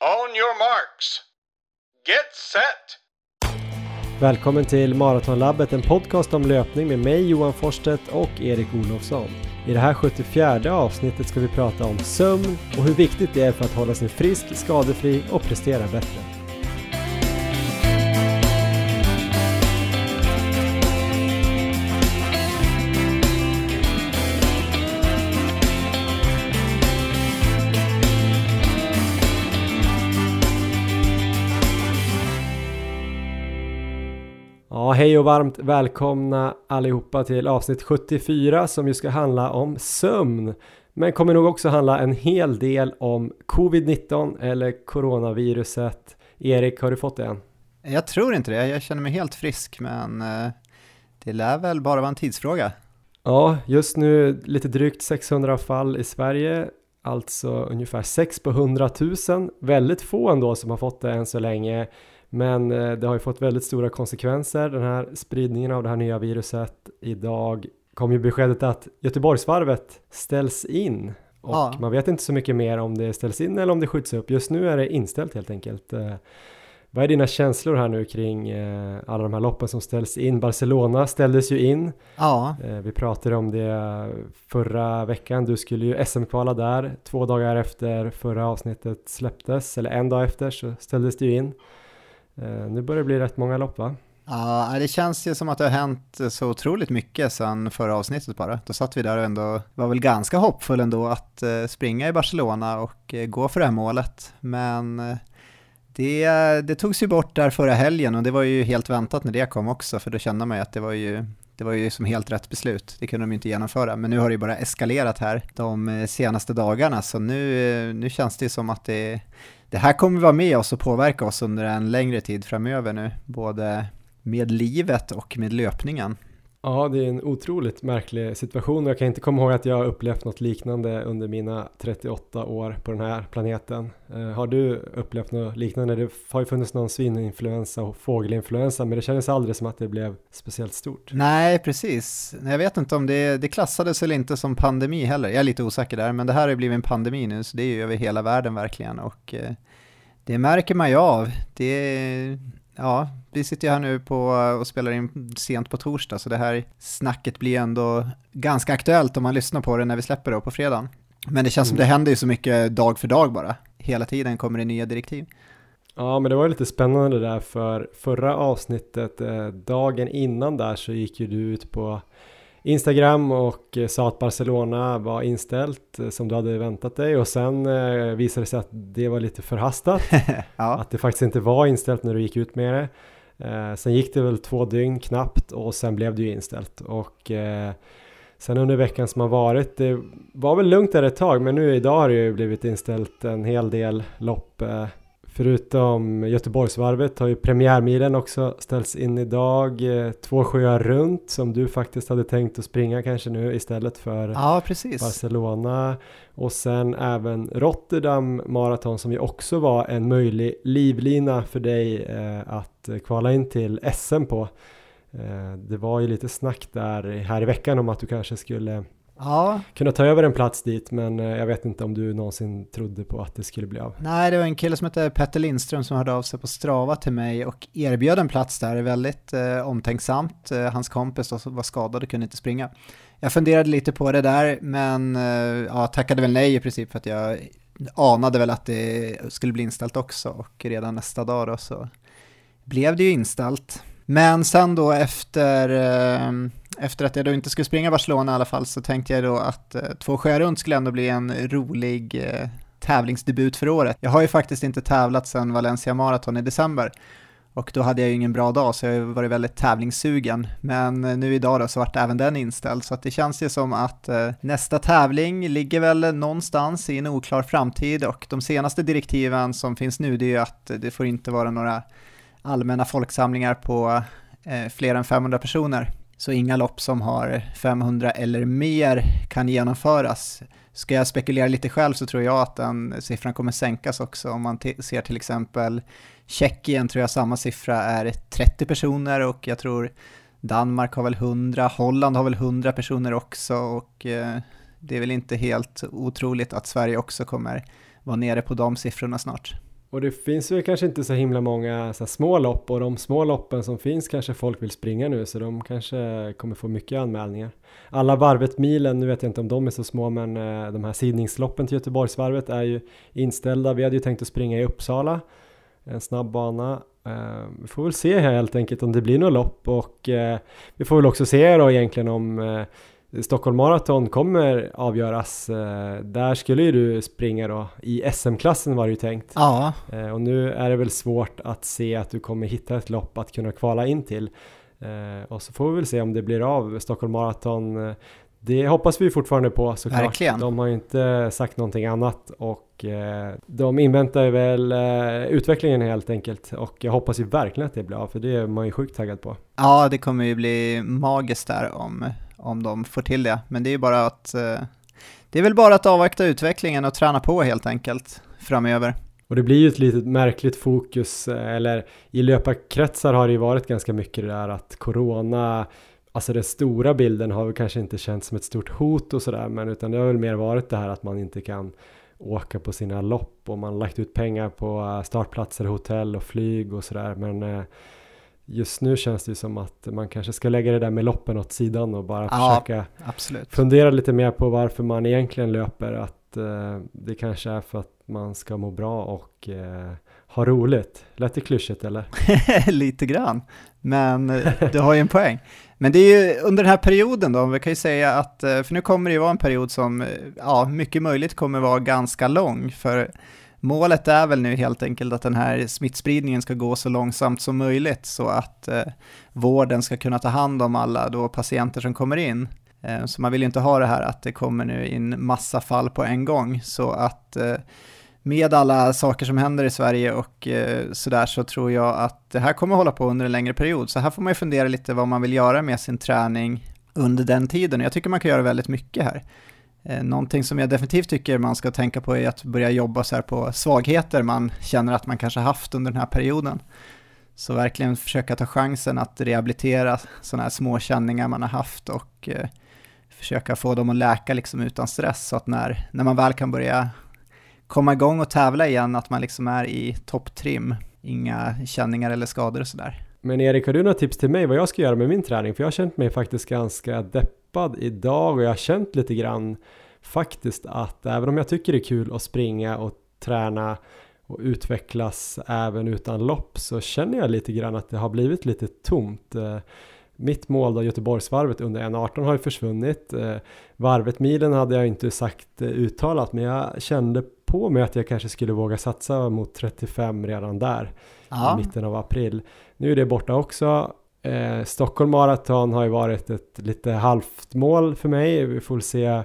On your marks. Get set! Välkommen till Maratonlabbet, en podcast om löpning med mig Johan Forsstedt och Erik Olofsson. I det här 74 avsnittet ska vi prata om sömn och hur viktigt det är för att hålla sig frisk, skadefri och prestera bättre. Hej och varmt välkomna allihopa till avsnitt 74 som ju ska handla om sömn. Men kommer nog också handla en hel del om covid-19 eller coronaviruset. Erik, har du fått det än? Jag tror inte det, jag känner mig helt frisk men eh, det lär väl bara vara en tidsfråga. Ja, just nu lite drygt 600 fall i Sverige, alltså ungefär 6 på 100 000. Väldigt få ändå som har fått det än så länge. Men eh, det har ju fått väldigt stora konsekvenser, den här spridningen av det här nya viruset. Idag kom ju beskedet att Göteborgsvarvet ställs in och Ja. man vet inte så mycket mer om det ställs in eller om det skjuts upp. Just nu är det inställt helt enkelt. Eh, Vad är dina känslor här nu kring eh, alla de här loppen som ställs in? Barcelona ställdes ju in. Ja, Vi pratade om det förra veckan. Du skulle ju SM-kvala där. Två dagar efter förra avsnittet släpptes, eller en dag efter, så ställdes det ju in. Eh, nu börjar det bli rätt många lopp va? ja, det känns ju som att det har hänt så otroligt mycket sedan förra avsnittet bara. Då satt vi där och ändå var väl ganska hoppfull ändå att eh, springa i Barcelona och eh, gå för det här målet. Men det, det togs ju bort där förra helgen och det var ju helt väntat när det kom också för då kände man ju att det var ju det var ju som helt rätt beslut, det kunde de ju inte genomföra. Men nu har det ju bara eskalerat här de senaste dagarna, så nu, nu känns det ju som att det, det här kommer vara med oss och påverka oss under en längre tid framöver nu, både med livet och med löpningen. Ja, det är en otroligt märklig situation. och Jag kan inte komma ihåg att jag har upplevt något liknande under mina 38 år på den här planeten. Eh, har du upplevt något liknande? Det har ju funnits någon svininfluensa och fågelinfluensa, men det kändes aldrig som att det blev speciellt stort. Nej, precis. Jag vet inte om det, det klassades eller inte som pandemi heller. Jag är lite osäker där, men det här har ju blivit en pandemi nu, så det är ju över hela världen verkligen. Och eh, det märker man ju av. Det, ja, vi sitter ju här nu på och spelar in sent på torsdag, så det här snacket blir ändå ganska aktuellt om man lyssnar på det när vi släpper det på fredagen. Men det känns som Mm. det händer ju så mycket dag för dag bara. Hela tiden kommer det nya direktiv. Ja, men det var ju lite spännande där för förra avsnittet, eh, dagen innan där så gick ju du ut på Instagram och eh, sa att Barcelona var inställt eh, som du hade väntat dig. Och sen eh, visade det sig att det var lite förhastat, ja, att det faktiskt inte var inställt när du gick ut med det. Eh, sen gick det väl två dygn knappt och sen blev det ju inställt. Och eh, sen under veckan som har varit, det var väl lugnt där ett tag men nu idag har det ju blivit inställt en hel del lopp Förutom Göteborgsvarvet har ju premiärmilen också ställts in idag. Eh, Två sjöar runt som du faktiskt hade tänkt att springa kanske nu istället för ja. Barcelona. Och sen även Rotterdam Marathon som ju också var en möjlig livlina för dig eh, att kvala in till SM på. Eh, det var ju lite snack där här i veckan om att du kanske skulle Ja, kunna ta över en plats dit men eh, jag vet inte om du någonsin trodde på att det skulle bli av. Nej, det var en kille som hette Petter Lindström som hörde av sig på Strava till mig och erbjöd en plats där, väldigt eh, omtänksamt. Eh, hans kompis då, som var skadad och kunde inte springa. Jag funderade lite på det där, men eh, ja, tackade väl nej i princip för att jag anade väl att det skulle bli inställt också och redan nästa dag då så blev det ju inställt. Men sen då efter, eh, efter att jag då inte skulle springa Barcelona i alla fall så tänkte jag då att eh, två sjöar runt skulle ändå bli en rolig eh, tävlingsdebut för året. Jag har ju faktiskt inte tävlat sedan Valencia Marathon i december och då hade jag ju ingen bra dag så jag har varit väldigt tävlingssugen. Men eh, nu idag då så vart även den inställd så att det känns ju som att eh, nästa tävling ligger väl någonstans i en oklar framtid och de senaste direktiven som finns nu det är ju att det får inte vara några allmänna folksamlingar på eh, fler än 500 personer. Så inga lopp som har 500 eller mer kan genomföras. Ska jag spekulera lite själv så tror jag att den siffran kommer sänkas också. Om man ser till exempel Tjeckien tror jag samma siffra är 30 personer och jag tror Danmark har väl 100, Holland har väl 100 personer också och eh, det är väl inte helt otroligt att Sverige också kommer vara nere på de siffrorna snart. Och det finns väl kanske inte så himla många så små lopp och de små loppen som finns kanske folk vill springa nu så de kanske kommer få mycket anmälningar. Alla varvet-milen, nu vet jag inte om de är så små men eh, de här sidningsloppen till Göteborgsvarvet är ju inställda. Vi hade ju tänkt att springa i Uppsala, en snabb bana. Eh, vi får väl se helt enkelt om det blir något lopp och eh, vi får väl också se då egentligen om Stockholm Marathon kommer avgöras. Eh, där skulle ju du springa då. I SM-klassen var det ju tänkt. Ja. Eh, och nu är det väl svårt att se att du kommer hitta ett lopp att kunna kvala in till. Eh, och så får vi väl se om det blir av Stockholm Marathon. Det hoppas vi fortfarande på såklart. Verkligen. De har ju inte sagt någonting annat och de inväntar väl utvecklingen helt enkelt. Och jag hoppas ju verkligen att det blir av för det är man ju sjukt taggad på. Ja, det kommer ju bli magiskt där om om de får till det. Men det är ju bara att eh, det är väl bara att avvakta utvecklingen och träna på helt enkelt framöver. Och det blir ju ett litet märkligt fokus, eh, eller i löparkretsar har det ju varit ganska mycket det där att corona, alltså den stora bilden har väl kanske inte känts som ett stort hot och sådär, men utan det har väl mer varit det här att man inte kan åka på sina lopp och man har lagt ut pengar på eh, startplatser, hotell och flyg och sådär, men just nu känns det som att man kanske ska lägga det där med loppen åt sidan och bara ja, försöka absolut. fundera lite mer på varför man egentligen löper. Att eh, det kanske är för att man ska må bra och eh, ha roligt. Lät det klyschigt eller? lite grann, men eh, du har ju en poäng. Men det är ju under den här perioden då, vi kan ju säga att, eh, för nu kommer det ju vara en period som, eh, ja, mycket möjligt kommer vara ganska lång, för Målet är väl nu helt enkelt att den här smittspridningen ska gå så långsamt som möjligt så att eh, vården ska kunna ta hand om alla då patienter som kommer in. Eh, så man vill ju inte ha det här att det kommer nu in massa fall på en gång så att eh, med alla saker som händer i Sverige och eh, sådär så tror jag att det här kommer hålla på under en längre period. Så här får man ju fundera lite vad man vill göra med sin träning under den tiden. Jag tycker man kan göra väldigt mycket här. Eh, någonting som jag definitivt tycker man ska tänka på är att börja jobba så här på svagheter man känner att man kanske haft under den här perioden. Så verkligen försöka ta chansen att rehabilitera sådana här små känningar man har haft och eh, försöka få dem att läka liksom utan stress så att när, när man väl kan börja komma igång och tävla igen att man liksom är i topptrim, inga känningar eller skador och sådär. Men Erik, har du några tips till mig vad jag ska göra med min träning? För jag har känt mig faktiskt ganska deppad idag och jag har känt lite grann faktiskt att även om jag tycker det är kul att springa och träna och utvecklas även utan lopp så känner jag lite grann att det har blivit lite tomt. Eh, mitt mål då, Göteborgsvarvet under 1.18 har ju försvunnit. Eh, varvet milen hade jag inte sagt eh, uttalat men jag kände på mig att jag kanske skulle våga satsa mot 35 redan där ja. i mitten av april. Nu är det borta också. Eh, Stockholm Marathon har ju varit ett lite halvt mål för mig. Vi får se eh,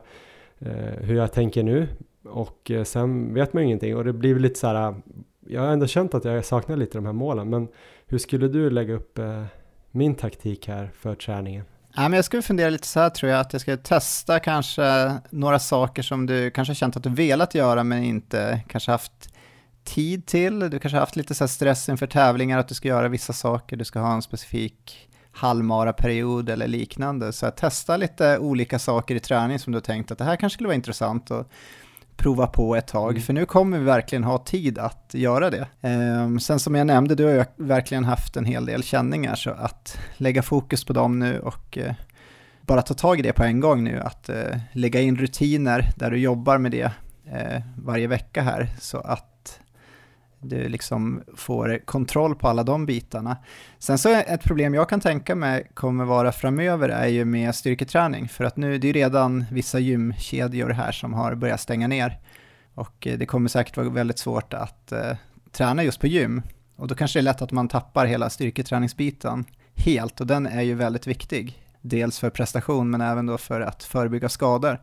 hur jag tänker nu. Och eh, sen vet man ju ingenting och det blir lite så här. Jag har ändå känt att jag saknar lite de här målen. Men hur skulle du lägga upp eh, min taktik här för träningen? Ja, men jag skulle fundera lite så här tror jag, att jag skulle testa kanske några saker som du kanske känt att du velat göra men inte kanske haft tid till. Du kanske har haft lite så stress inför tävlingar, att du ska göra vissa saker, du ska ha en specifik halvmara-period eller liknande. Så testa lite olika saker i träning som du har tänkt att det här kanske skulle vara intressant att prova på ett tag, mm. för nu kommer vi verkligen ha tid att göra det. Um, sen som jag nämnde, du har ju verkligen haft en hel del känningar, så att lägga fokus på dem nu och uh, bara ta tag i det på en gång nu, att uh, lägga in rutiner där du jobbar med det uh, varje vecka här, så att du liksom får kontroll på alla de bitarna. Sen så ett problem jag kan tänka mig kommer vara framöver är ju med styrketräning, för att nu det är redan vissa gymkedjor här som har börjat stänga ner och eh, det kommer säkert vara väldigt svårt att eh, träna just på gym och då kanske det är lätt att man tappar hela styrketräningsbiten helt och den är ju väldigt viktig. Dels för prestation men även då för att förebygga skador.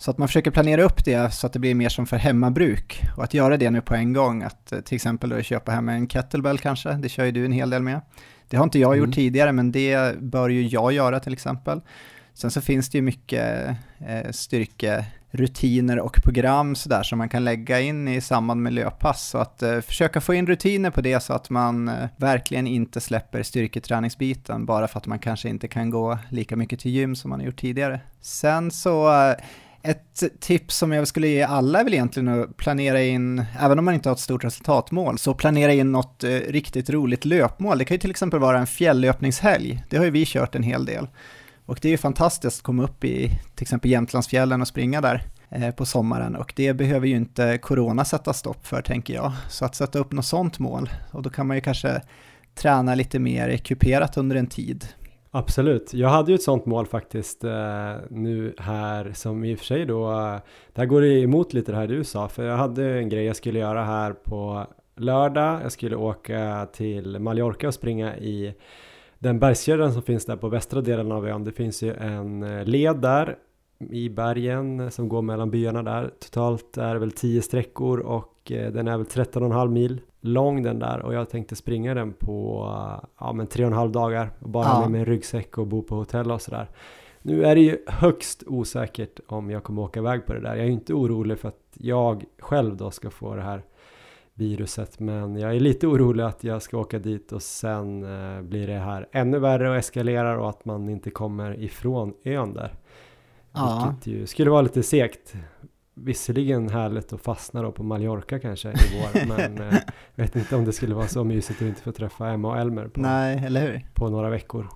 Så att man försöker planera upp det så att det blir mer som för hemmabruk och att göra det nu på en gång, att eh, till exempel då köpa hem en kettlebell kanske, det kör ju du en hel del med. Det har inte jag mm. gjort tidigare, men det bör ju jag göra till exempel. Sen så finns det ju mycket eh, styrkerutiner och program sådär som man kan lägga in i samband med löppass. Så att eh, försöka få in rutiner på det så att man eh, verkligen inte släpper styrketräningsbiten bara för att man kanske inte kan gå lika mycket till gym som man har gjort tidigare. Sen så eh, ett tips som jag skulle ge alla är väl egentligen att planera in, även om man inte har ett stort resultatmål, så planera in något eh, riktigt roligt löpmål. Det kan ju till exempel vara en fjälllöpningshelg. Det har ju vi kört en hel del. Och det är ju fantastiskt att komma upp i till exempel Jämtlandsfjällen och springa där eh, på sommaren och det behöver ju inte corona sätta stopp för tänker jag. Så att sätta upp något sånt mål och då kan man ju kanske träna lite mer eh, kuperat under en tid. Absolut, jag hade ju ett sånt mål faktiskt eh, nu här som i och för sig då, eh, det här går emot lite det här du sa, för jag hade en grej jag skulle göra här på lördag, jag skulle åka till Mallorca och springa i den bergskedjan som finns där på västra delen av ön. Det finns ju en eh, led där i bergen som går mellan byarna där. Totalt är det väl 10 sträckor och eh, den är väl 13,5 mil lång den där och jag tänkte springa den på ja, men 3,5 dagar och bara ja. med min ryggsäck och bo på hotell och sådär. Nu är det ju högst osäkert om jag kommer åka iväg på det där. Jag är inte orolig för att jag själv då ska få det här viruset men jag är lite orolig att jag ska åka dit och sen eh, blir det här ännu värre och eskalerar och att man inte kommer ifrån ön där. Ja. Vilket ju skulle vara lite segt. Visserligen härligt att fastna då på Mallorca kanske i vår men eh, vet inte om det skulle vara så mysigt att inte få träffa Emma och Elmer på, Nej, på några veckor.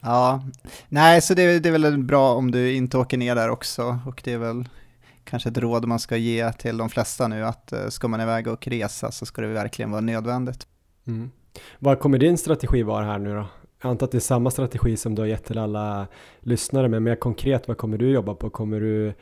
Ja, nej så det, det är väl bra om du inte åker ner där också och det är väl kanske ett råd man ska ge till de flesta nu att eh, ska man iväg och resa så ska det verkligen vara nödvändigt. Mm. Vad kommer din strategi vara här nu då? Jag antar att det är samma strategi som du har gett till alla lyssnare, men mer konkret, vad kommer du jobba på? Kommer du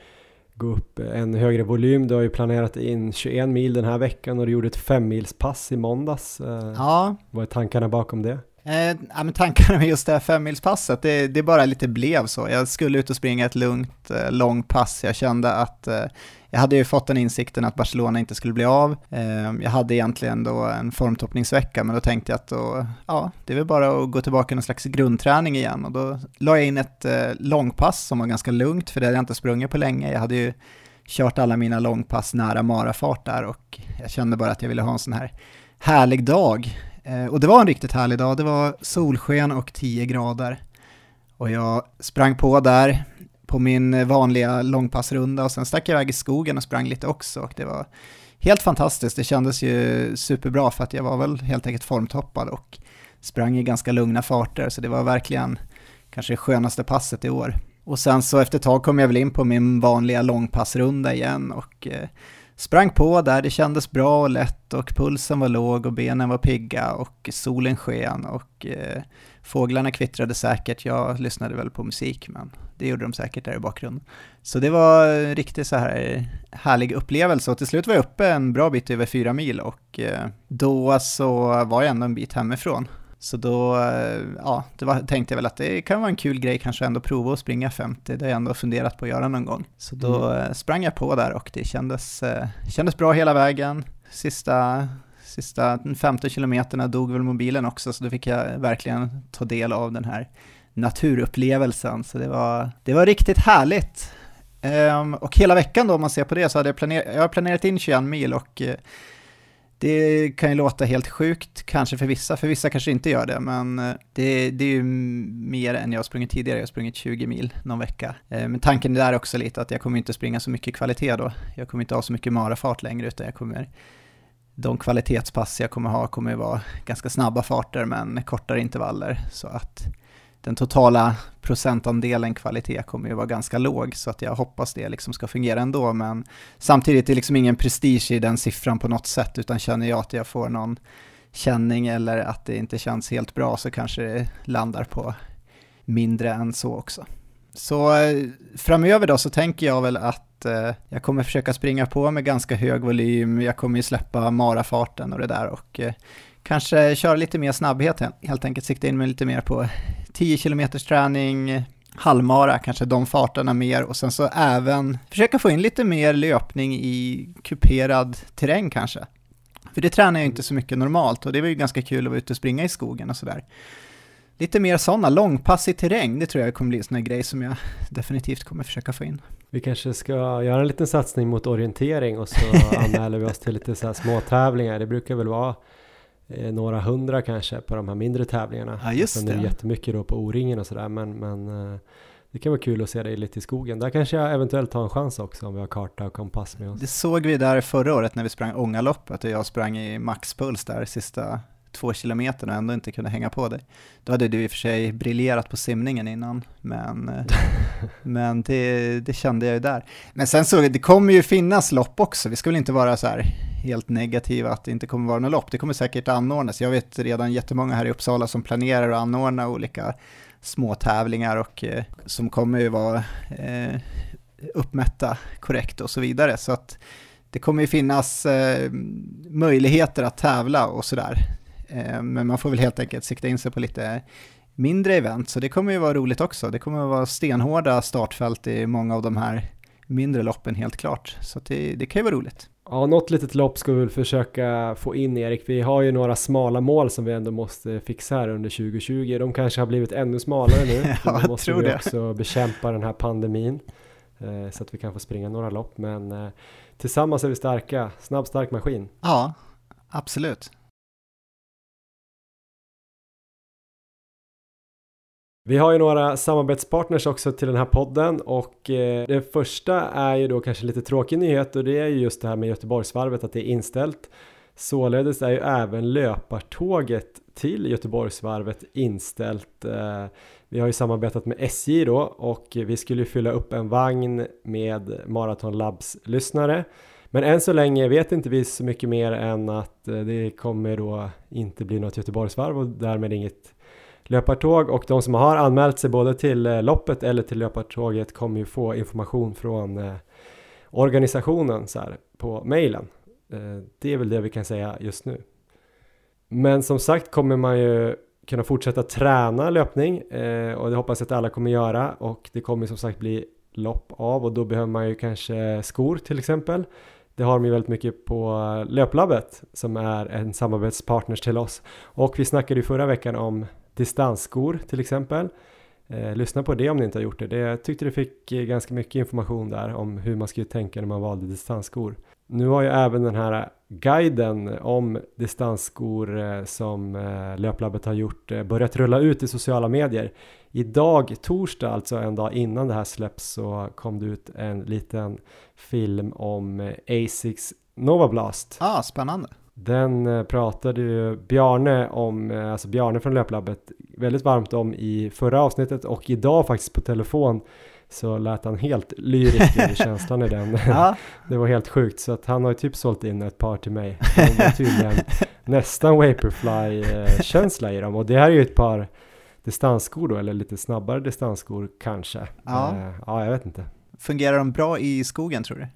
gå upp en högre volym? Du har ju planerat in 21 mil den här veckan och du gjorde ett femmilspass i måndags. Eh, ja. Vad är tankarna bakom det? Eh, ja, men tankarna med just det här femmilspasset, det, det bara lite blev så. Jag skulle ut och springa ett lugnt, eh, långt pass. Jag kände att eh, jag hade ju fått den insikten att Barcelona inte skulle bli av. Eh, jag hade egentligen då en formtoppningsvecka, men då tänkte jag att då, ja, det är väl bara att gå tillbaka i någon slags grundträning igen. Och då la jag in ett eh, långpass som var ganska lugnt, för det hade jag inte sprungit på länge. Jag hade ju kört alla mina långpass nära marafart där och jag kände bara att jag ville ha en sån här härlig dag Eh, och det var en riktigt härlig dag, det var solsken och 10 grader. Och jag sprang på där på min vanliga långpassrunda och sen stack jag iväg i skogen och sprang lite också. Och det var helt fantastiskt, det kändes ju superbra för att jag var väl helt enkelt formtoppad och sprang i ganska lugna farter, så det var verkligen kanske det skönaste passet i år. Och sen så efter ett tag kom jag väl in på min vanliga långpassrunda igen och eh, Sprang på där, det kändes bra och lätt och pulsen var låg och benen var pigga och solen sken och eh, fåglarna kvittrade säkert. Jag lyssnade väl på musik men det gjorde de säkert där i bakgrunden. Så det var en riktigt så här härlig upplevelse och till slut var jag uppe en bra bit över fyra mil och eh, då så var jag ändå en bit hemifrån. Så då eh, ja, det var, tänkte jag väl att det kan vara en kul grej kanske ändå prova att springa 50, det har jag ändå funderat på att göra någon gång. Så då mm. Eh, sprang jag på där och det kändes, eh, kändes bra hela vägen. Sista, sista 15 kilometerna dog väl mobilen också, så då fick jag verkligen ta del av den här naturupplevelsen. Så det var, det var riktigt härligt. Um, och hela veckan då, om man ser på det, så hade jag, planer jag har planerat in 21 mil och det kan ju låta helt sjukt, kanske för vissa, för vissa kanske inte gör det, men eh, det, det är ju mer än jag har sprungit tidigare, jag har sprungit 20 mil någon vecka. Eh, men tanken är också lite att jag kommer inte springa så mycket kvalitet då, jag kommer inte ha så mycket marafart längre, utan jag kommer, de kvalitetspass jag kommer ha kommer vara ganska snabba farter, men kortare intervaller, så att den totala procentandelen kvalitet kommer ju vara ganska låg, så att jag hoppas det liksom ska fungera ändå, men samtidigt är det liksom ingen prestige i den siffran på något sätt, utan känner jag att jag får någon känning eller att det inte känns helt bra så kanske det landar på mindre än så också. Så eh, framöver då så tänker jag väl att eh, jag kommer försöka springa på med ganska hög volym, jag kommer ju släppa marafarten och det där och eh, kanske köra lite mer snabbhet helt enkelt, sikta in mig lite mer på 10 km träning, halvmara, kanske de farterna mer och sen så även försöka få in lite mer löpning i kuperad terräng kanske. För det tränar jag inte så mycket normalt och det var ju ganska kul att vara ute och springa i skogen och sådär. Lite mer sådana, långpass i terräng, det tror jag kommer bli en sån här grej som jag definitivt kommer försöka få in. Vi kanske ska göra en liten satsning mot orientering och så anmäler vi oss till lite så här små tävlingar. Det brukar väl vara några hundra kanske på de här mindre tävlingarna. Ja, just Sen det. är det jättemycket då på O-ringen och sådär men, men eh, det kan vara kul att se dig lite i skogen. Där kanske jag eventuellt har en chans också om vi har karta och kompass med oss. Det såg vi där förra året när vi sprang Ångaloppet och jag sprang i maxpuls där sista två kilometer och ändå inte kunde hänga på dig. Då hade du i och för sig briljerat på simningen innan, men, eh, men det, det, kände jag ju där. Men sen så, det kommer ju finnas lopp också, vi ska väl inte vara så här helt negativa att det inte kommer vara något lopp. Det kommer säkert anordnas. Jag vet redan jättemånga här i Uppsala som planerar att anordna olika små tävlingar och eh, som kommer ju vara eh, uppmätta korrekt och så vidare. Så att det kommer ju finnas eh, möjligheter att tävla och sådär. Eh, men man får väl helt enkelt sikta in sig på lite mindre event, så det kommer ju vara roligt också. Det kommer att vara stenhårda startfält i många av de här mindre loppen helt klart. Så det, det kan ju vara roligt. Ja, något litet lopp ska vi väl försöka få in Erik. Vi har ju några smala mål som vi ändå måste fixa här under 2020. De kanske har blivit ännu smalare nu. ja, måste tror vi det. också bekämpa den här pandemin. Eh, så att vi kan få springa några lopp. Men eh, tillsammans är vi starka. Snabb, stark maskin. Ja, absolut. Vi har ju några samarbetspartners också till den här podden och eh, det första är ju då kanske lite tråkig nyhet och det är ju just det här med Göteborgsvarvet att det är inställt. Således är ju även löpartåget till Göteborgsvarvet inställt. Eh, vi har ju samarbetat med SJ då och vi skulle ju fylla upp en vagn med Marathon Labs lyssnare. Men än så länge vet inte vi så mycket mer än att eh, det kommer då inte bli något Göteborgsvarv och därmed inget löpartåg och de som har anmält sig både till eh, loppet eller till löpartåget kommer ju få information från eh, organisationen så här, på mejlen. Eh, det är väl det vi kan säga just nu. Men som sagt kommer man ju kunna fortsätta träna löpning och det hoppas jag att alla kommer göra och det kommer som sagt bli lopp av och då behöver man ju kanske skor till exempel. Det har de ju väldigt mycket på Löplabbet som är en samarbetspartner till oss och vi snackade ju förra veckan om distansskor till exempel. Eh, lyssna på det om ni inte har gjort det. det. Jag tyckte du fick eh, ganska mycket information där om hur man skulle tänka när man valde distansskor. Nu har ju även den här guiden om distansskor eh, som eh, Löplabbet har gjort börjat rulla ut i sociala medier. Idag, torsdag, alltså en dag innan det här släpps så kom det ut en liten film om Asics Nova Blast. Ah, spännande. Den eh, pratade ju Bjarne om, eh, alltså Bjarne från Löplabbet, väldigt varmt om i förra avsnittet och idag faktiskt på telefon så lät han helt lyrisk i känslan i den. Ja. Det var helt sjukt så att han har ju typ sålt in ett par till mig. De var tydligen nästan Vaporfly-känsla i dem och det här är ju ett par distansskor då eller lite snabbare distansskor kanske. Ja. Eh, ja, jag vet inte. Fungerar de bra i skogen tror du?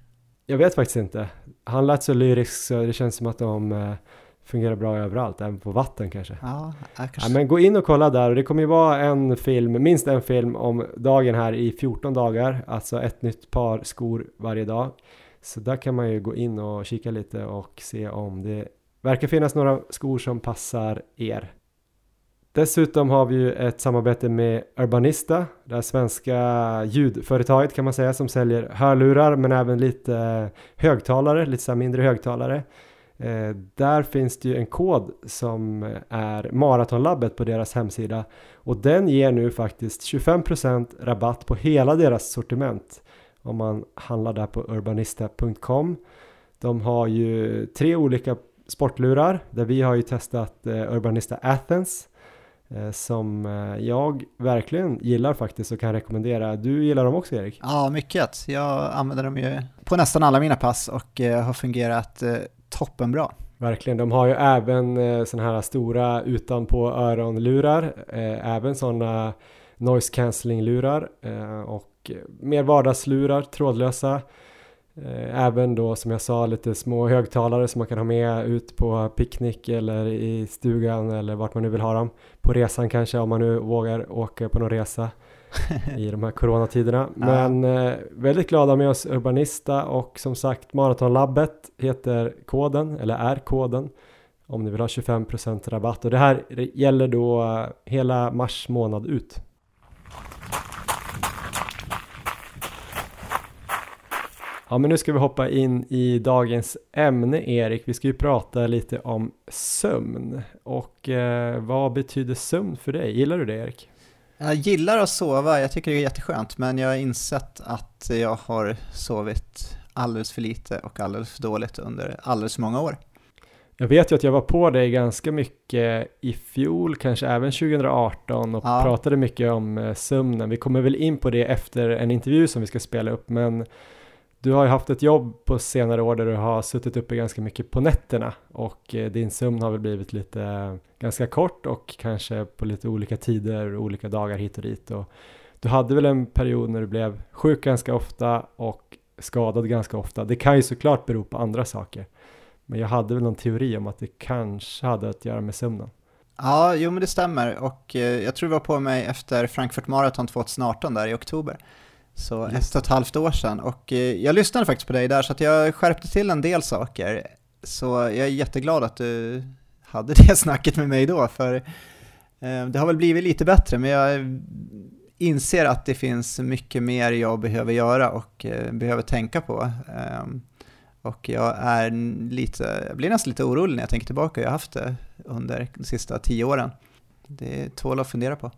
Jag vet faktiskt inte. Han lät så lyrisk så det känns som att de eh, fungerar bra överallt, även på vatten kanske. Ja, jag Ja, kanske. men gå in och kolla där och det kommer ju vara en film, minst en film om dagen här i 14 dagar, alltså ett nytt par skor varje dag. Så där kan man ju gå in och kika lite och se om det verkar finnas några skor som passar er. Dessutom har vi ju ett samarbete med Urbanista, det här svenska ljudföretaget kan man säga som säljer hörlurar men även lite eh, högtalare, lite så mindre högtalare. Eh, där finns det ju en kod som är Maratonlabbet på deras hemsida och den ger nu faktiskt 25% rabatt på hela deras sortiment om man handlar där på urbanista.com. De har ju tre olika sportlurar där vi har ju testat eh, Urbanista Athens som eh, jag verkligen gillar faktiskt och kan rekommendera. Du gillar dem också Erik? Ja, mycket. Jag använder dem ju på nästan alla mina pass och eh, har fungerat eh, toppenbra. Verkligen, de har ju även eh, sådana här stora utanpå öronlurar, eh, även sådana noise cancelling lurar eh, och mer vardagslurar, trådlösa. Eh, även då som jag sa lite små högtalare som man kan ha med ut på picknick eller i stugan eller vart man nu vill ha dem. På resan kanske om man nu vågar åka på någon resa i de här coronatiderna. Men eh, väldigt glada med oss Urbanista och som sagt Maratonlabbet heter koden, eller är koden om ni vill ha 25% rabatt och det här gäller då eh, hela mars månad ut. Ja men nu ska vi hoppa in i dagens ämne Erik. Vi ska ju prata lite om sömn och eh, vad betyder sömn för dig? Gillar du det Erik? Jag gillar att sova, jag tycker det är jätteskönt, men jag har insett att jag har sovit alldeles för lite och alldeles för dåligt under alldeles för många år. Jag vet ju att jag var på dig ganska mycket i fjol, kanske även 2018 och ja. pratade mycket om eh, sömnen. Vi kommer väl in på det efter en intervju som vi ska spela upp, men du har ju haft ett jobb på senare år där du har suttit uppe ganska mycket på nätterna och eh, din sömn har väl blivit lite eh, ganska kort och kanske på lite olika tider och olika dagar hit och dit. Och du hade väl en period när du blev sjuk ganska ofta och skadad ganska ofta. Det kan ju såklart bero på andra saker. Men jag hade väl någon teori om att det kanske hade att göra med sömnen. Ja, jo men det stämmer och eh, jag tror det var på mig efter Frankfurt Marathon 2018 där i oktober. Så ett och ett halvt år sedan och eh, jag lyssnade faktiskt på dig där så att jag skärpte till en del saker. Så jag är jätteglad att du hade det snacket med mig då för eh, det har väl blivit lite bättre men jag inser att det finns mycket mer jag behöver göra och behöver tänka på. Ehm, och jag, är lite, jag blir nästan lite orolig när jag tänker tillbaka jag har haft det under de sista tio åren. Det tål att fundera på.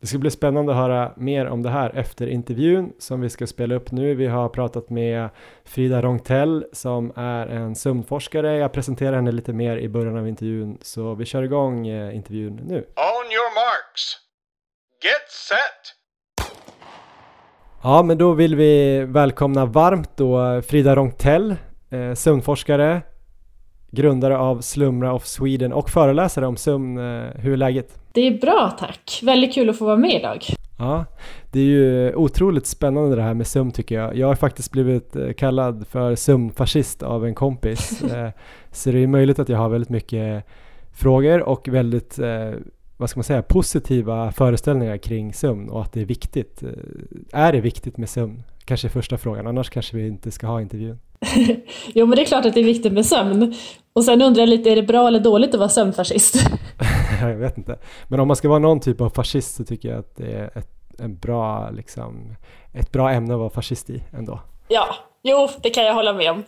Det ska bli spännande att höra mer om det här efter intervjun som vi ska spela upp nu. Vi har pratat med Frida Rongtell som är en sömnforskare. Jag presenterar henne lite mer i början av intervjun så vi kör igång eh, intervjun nu. On your marks. Get set. Ja, men då vill vi välkomna varmt då Frida Rongtell, eh, sömnforskare, grundare av Slumra of Sweden och föreläsare om sömn. Eh, hur är läget? Det är bra tack, väldigt kul att få vara med idag. Ja, det är ju otroligt spännande det här med sömn tycker jag. Jag har faktiskt blivit eh, kallad för sömnfascist av en kompis. Eh, så det är möjligt att jag har väldigt mycket frågor och väldigt eh, vad ska man säga, positiva föreställningar kring sömn och att det är viktigt. Är det viktigt med sömn? Kanske första frågan, annars kanske vi inte ska ha intervjun. jo men det är klart att det är viktigt med sömn. Och sen undrar jag lite, är det bra eller dåligt att vara sömnfascist? jag vet inte. Men om man ska vara någon typ av fascist så tycker jag att det är ett, en bra, liksom, ett bra ämne att vara fascist i ändå. Ja, jo det kan jag hålla med om.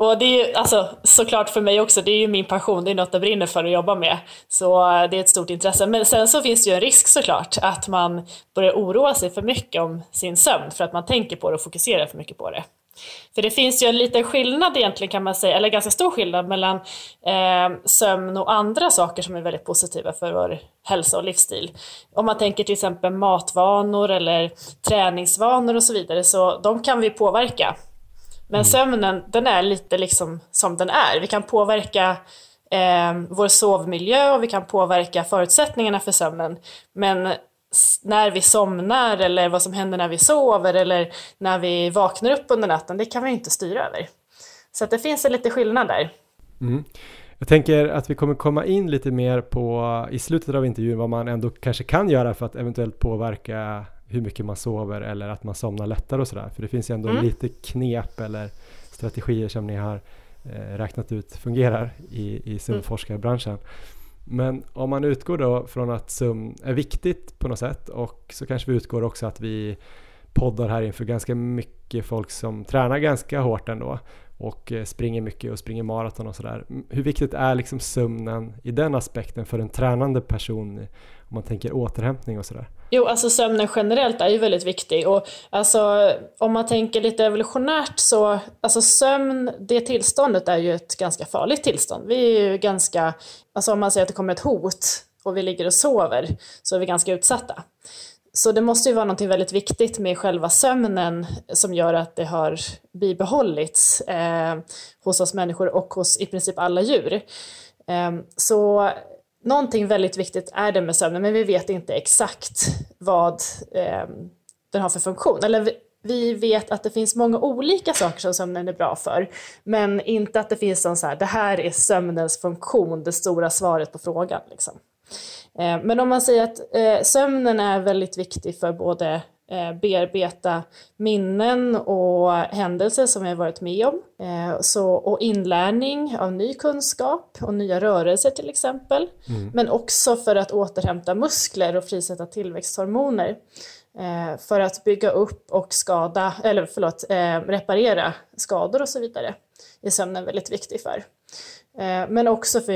Och det är ju alltså, såklart för mig också, det är ju min passion, det är något jag brinner för att jobba med. Så eh, det är ett stort intresse. Men sen så finns det ju en risk såklart att man börjar oroa sig för mycket om sin sömn för att man tänker på det och fokuserar för mycket på det. För det finns ju en liten skillnad egentligen kan man säga, eller ganska stor skillnad mellan eh, sömn och andra saker som är väldigt positiva för vår hälsa och livsstil. Om man tänker till exempel matvanor eller träningsvanor och så vidare, så de kan vi påverka men mm. sömnen, den är lite liksom som den är. Vi kan påverka eh, vår sovmiljö och vi kan påverka förutsättningarna för sömnen. Men när vi somnar eller vad som händer när vi sover eller när vi vaknar upp under natten, det kan vi inte styra över. Så att det finns en lite skillnad där. Mm. Jag tänker att vi kommer komma in lite mer på i slutet av intervjun vad man ändå kanske kan göra för att eventuellt påverka hur mycket man sover eller att man somnar lättare och sådär. För det finns ju ändå mm. lite knep eller strategier som ni har eh, räknat ut fungerar i, i sömnforskarbranschen. Mm. Men om man utgår då från att sömn är viktigt på något sätt och så kanske vi utgår också att vi poddar här inför ganska mycket folk som tränar ganska hårt ändå och eh, springer mycket och springer maraton och sådär. Hur viktigt är liksom sömnen i den aspekten för en tränande person om man tänker återhämtning och sådär? Jo, alltså sömnen generellt är ju väldigt viktig och alltså om man tänker lite evolutionärt så, alltså sömn, det tillståndet är ju ett ganska farligt tillstånd. Vi är ju ganska, alltså om man säger att det kommer ett hot och vi ligger och sover så är vi ganska utsatta. Så det måste ju vara något väldigt viktigt med själva sömnen som gör att det har bibehållits eh, hos oss människor och hos i princip alla djur. Eh, så någonting väldigt viktigt är det med sömnen, men vi vet inte exakt vad eh, den har för funktion. Eller vi, vi vet att det finns många olika saker som sömnen är bra för, men inte att det finns någon så här, det här är sömnens funktion, det stora svaret på frågan. Liksom. Eh, men om man säger att eh, sömnen är väldigt viktig för både bearbeta minnen och händelser som har varit med om. Så, och inlärning av ny kunskap och nya rörelser till exempel. Mm. Men också för att återhämta muskler och frisätta tillväxthormoner. För att bygga upp och skada, eller förlåt, reparera skador och så vidare är sömnen väldigt viktig för. Men också för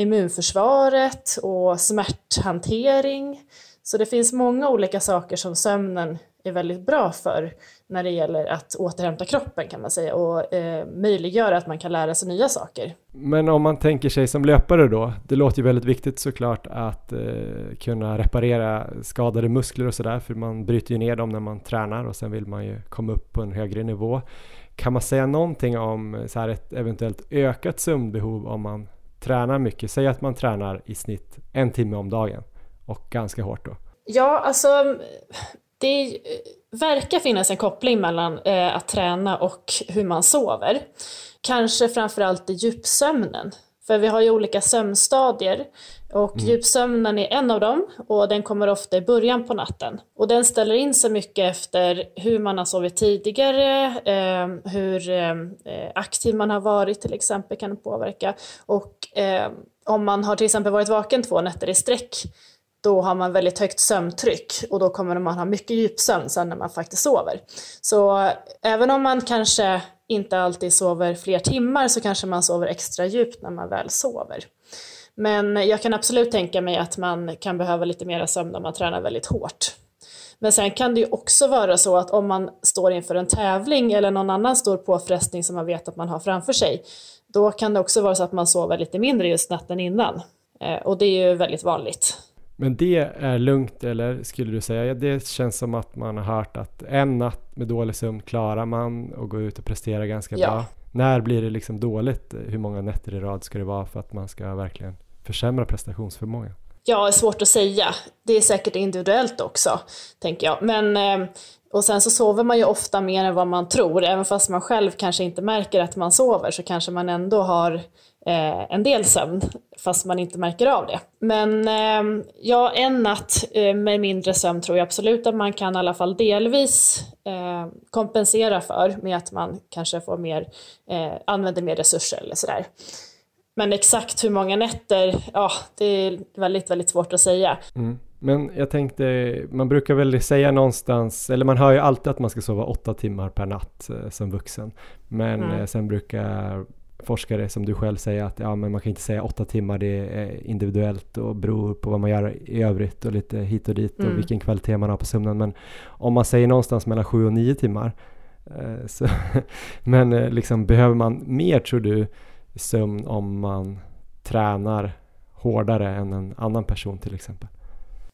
immunförsvaret och smärthantering så det finns många olika saker som sömnen är väldigt bra för när det gäller att återhämta kroppen kan man säga och eh, möjliggöra att man kan lära sig nya saker. Men om man tänker sig som löpare då, det låter ju väldigt viktigt såklart att eh, kunna reparera skadade muskler och sådär för man bryter ju ner dem när man tränar och sen vill man ju komma upp på en högre nivå. Kan man säga någonting om så här ett eventuellt ökat sömnbehov om man tränar mycket? Säg att man tränar i snitt en timme om dagen och ganska hårt då. Ja, alltså det verkar finnas en koppling mellan eh, att träna och hur man sover. Kanske framförallt i djupsömnen. För vi har ju olika sömnstadier och mm. djupsömnen är en av dem och den kommer ofta i början på natten. Och den ställer in sig mycket efter hur man har sovit tidigare, eh, hur eh, aktiv man har varit till exempel kan påverka. Och eh, om man har till exempel varit vaken två nätter i sträck då har man väldigt högt sömntryck och då kommer man ha mycket djupsömn sen när man faktiskt sover. Så även om man kanske inte alltid sover fler timmar så kanske man sover extra djupt när man väl sover. Men jag kan absolut tänka mig att man kan behöva lite mera sömn om man tränar väldigt hårt. Men sen kan det ju också vara så att om man står inför en tävling eller någon annan stor påfrestning som man vet att man har framför sig, då kan det också vara så att man sover lite mindre just natten innan. Eh, och det är ju väldigt vanligt. Men det är lugnt eller skulle du säga? Det känns som att man har hört att en natt med dålig sömn klarar man och gå ut och prestera ganska ja. bra. När blir det liksom dåligt? Hur många nätter i rad ska det vara för att man ska verkligen försämra prestationsförmågan? Ja, det är svårt att säga. Det är säkert individuellt också, tänker jag. Men, eh, och sen så sover man ju ofta mer än vad man tror. Även fast man själv kanske inte märker att man sover så kanske man ändå har eh, en del sömn fast man inte märker av det. Men eh, ja, en natt eh, med mindre sömn tror jag absolut att man kan i alla fall delvis eh, kompensera för med att man kanske får mer, eh, använder mer resurser eller sådär. Men exakt hur många nätter, ja, det är väldigt, väldigt svårt att säga. Mm. Men jag tänkte, man brukar väl säga någonstans, eller man hör ju alltid att man ska sova åtta timmar per natt eh, som vuxen. Men mm. sen brukar forskare som du själv säger att ja, men man kan inte säga åtta timmar, det är individuellt och beror på vad man gör i övrigt och lite hit och dit mm. och vilken kvalitet man har på sömnen. Men om man säger någonstans mellan sju och nio timmar, eh, så men eh, liksom behöver man mer tror du sömn om man tränar hårdare än en annan person till exempel?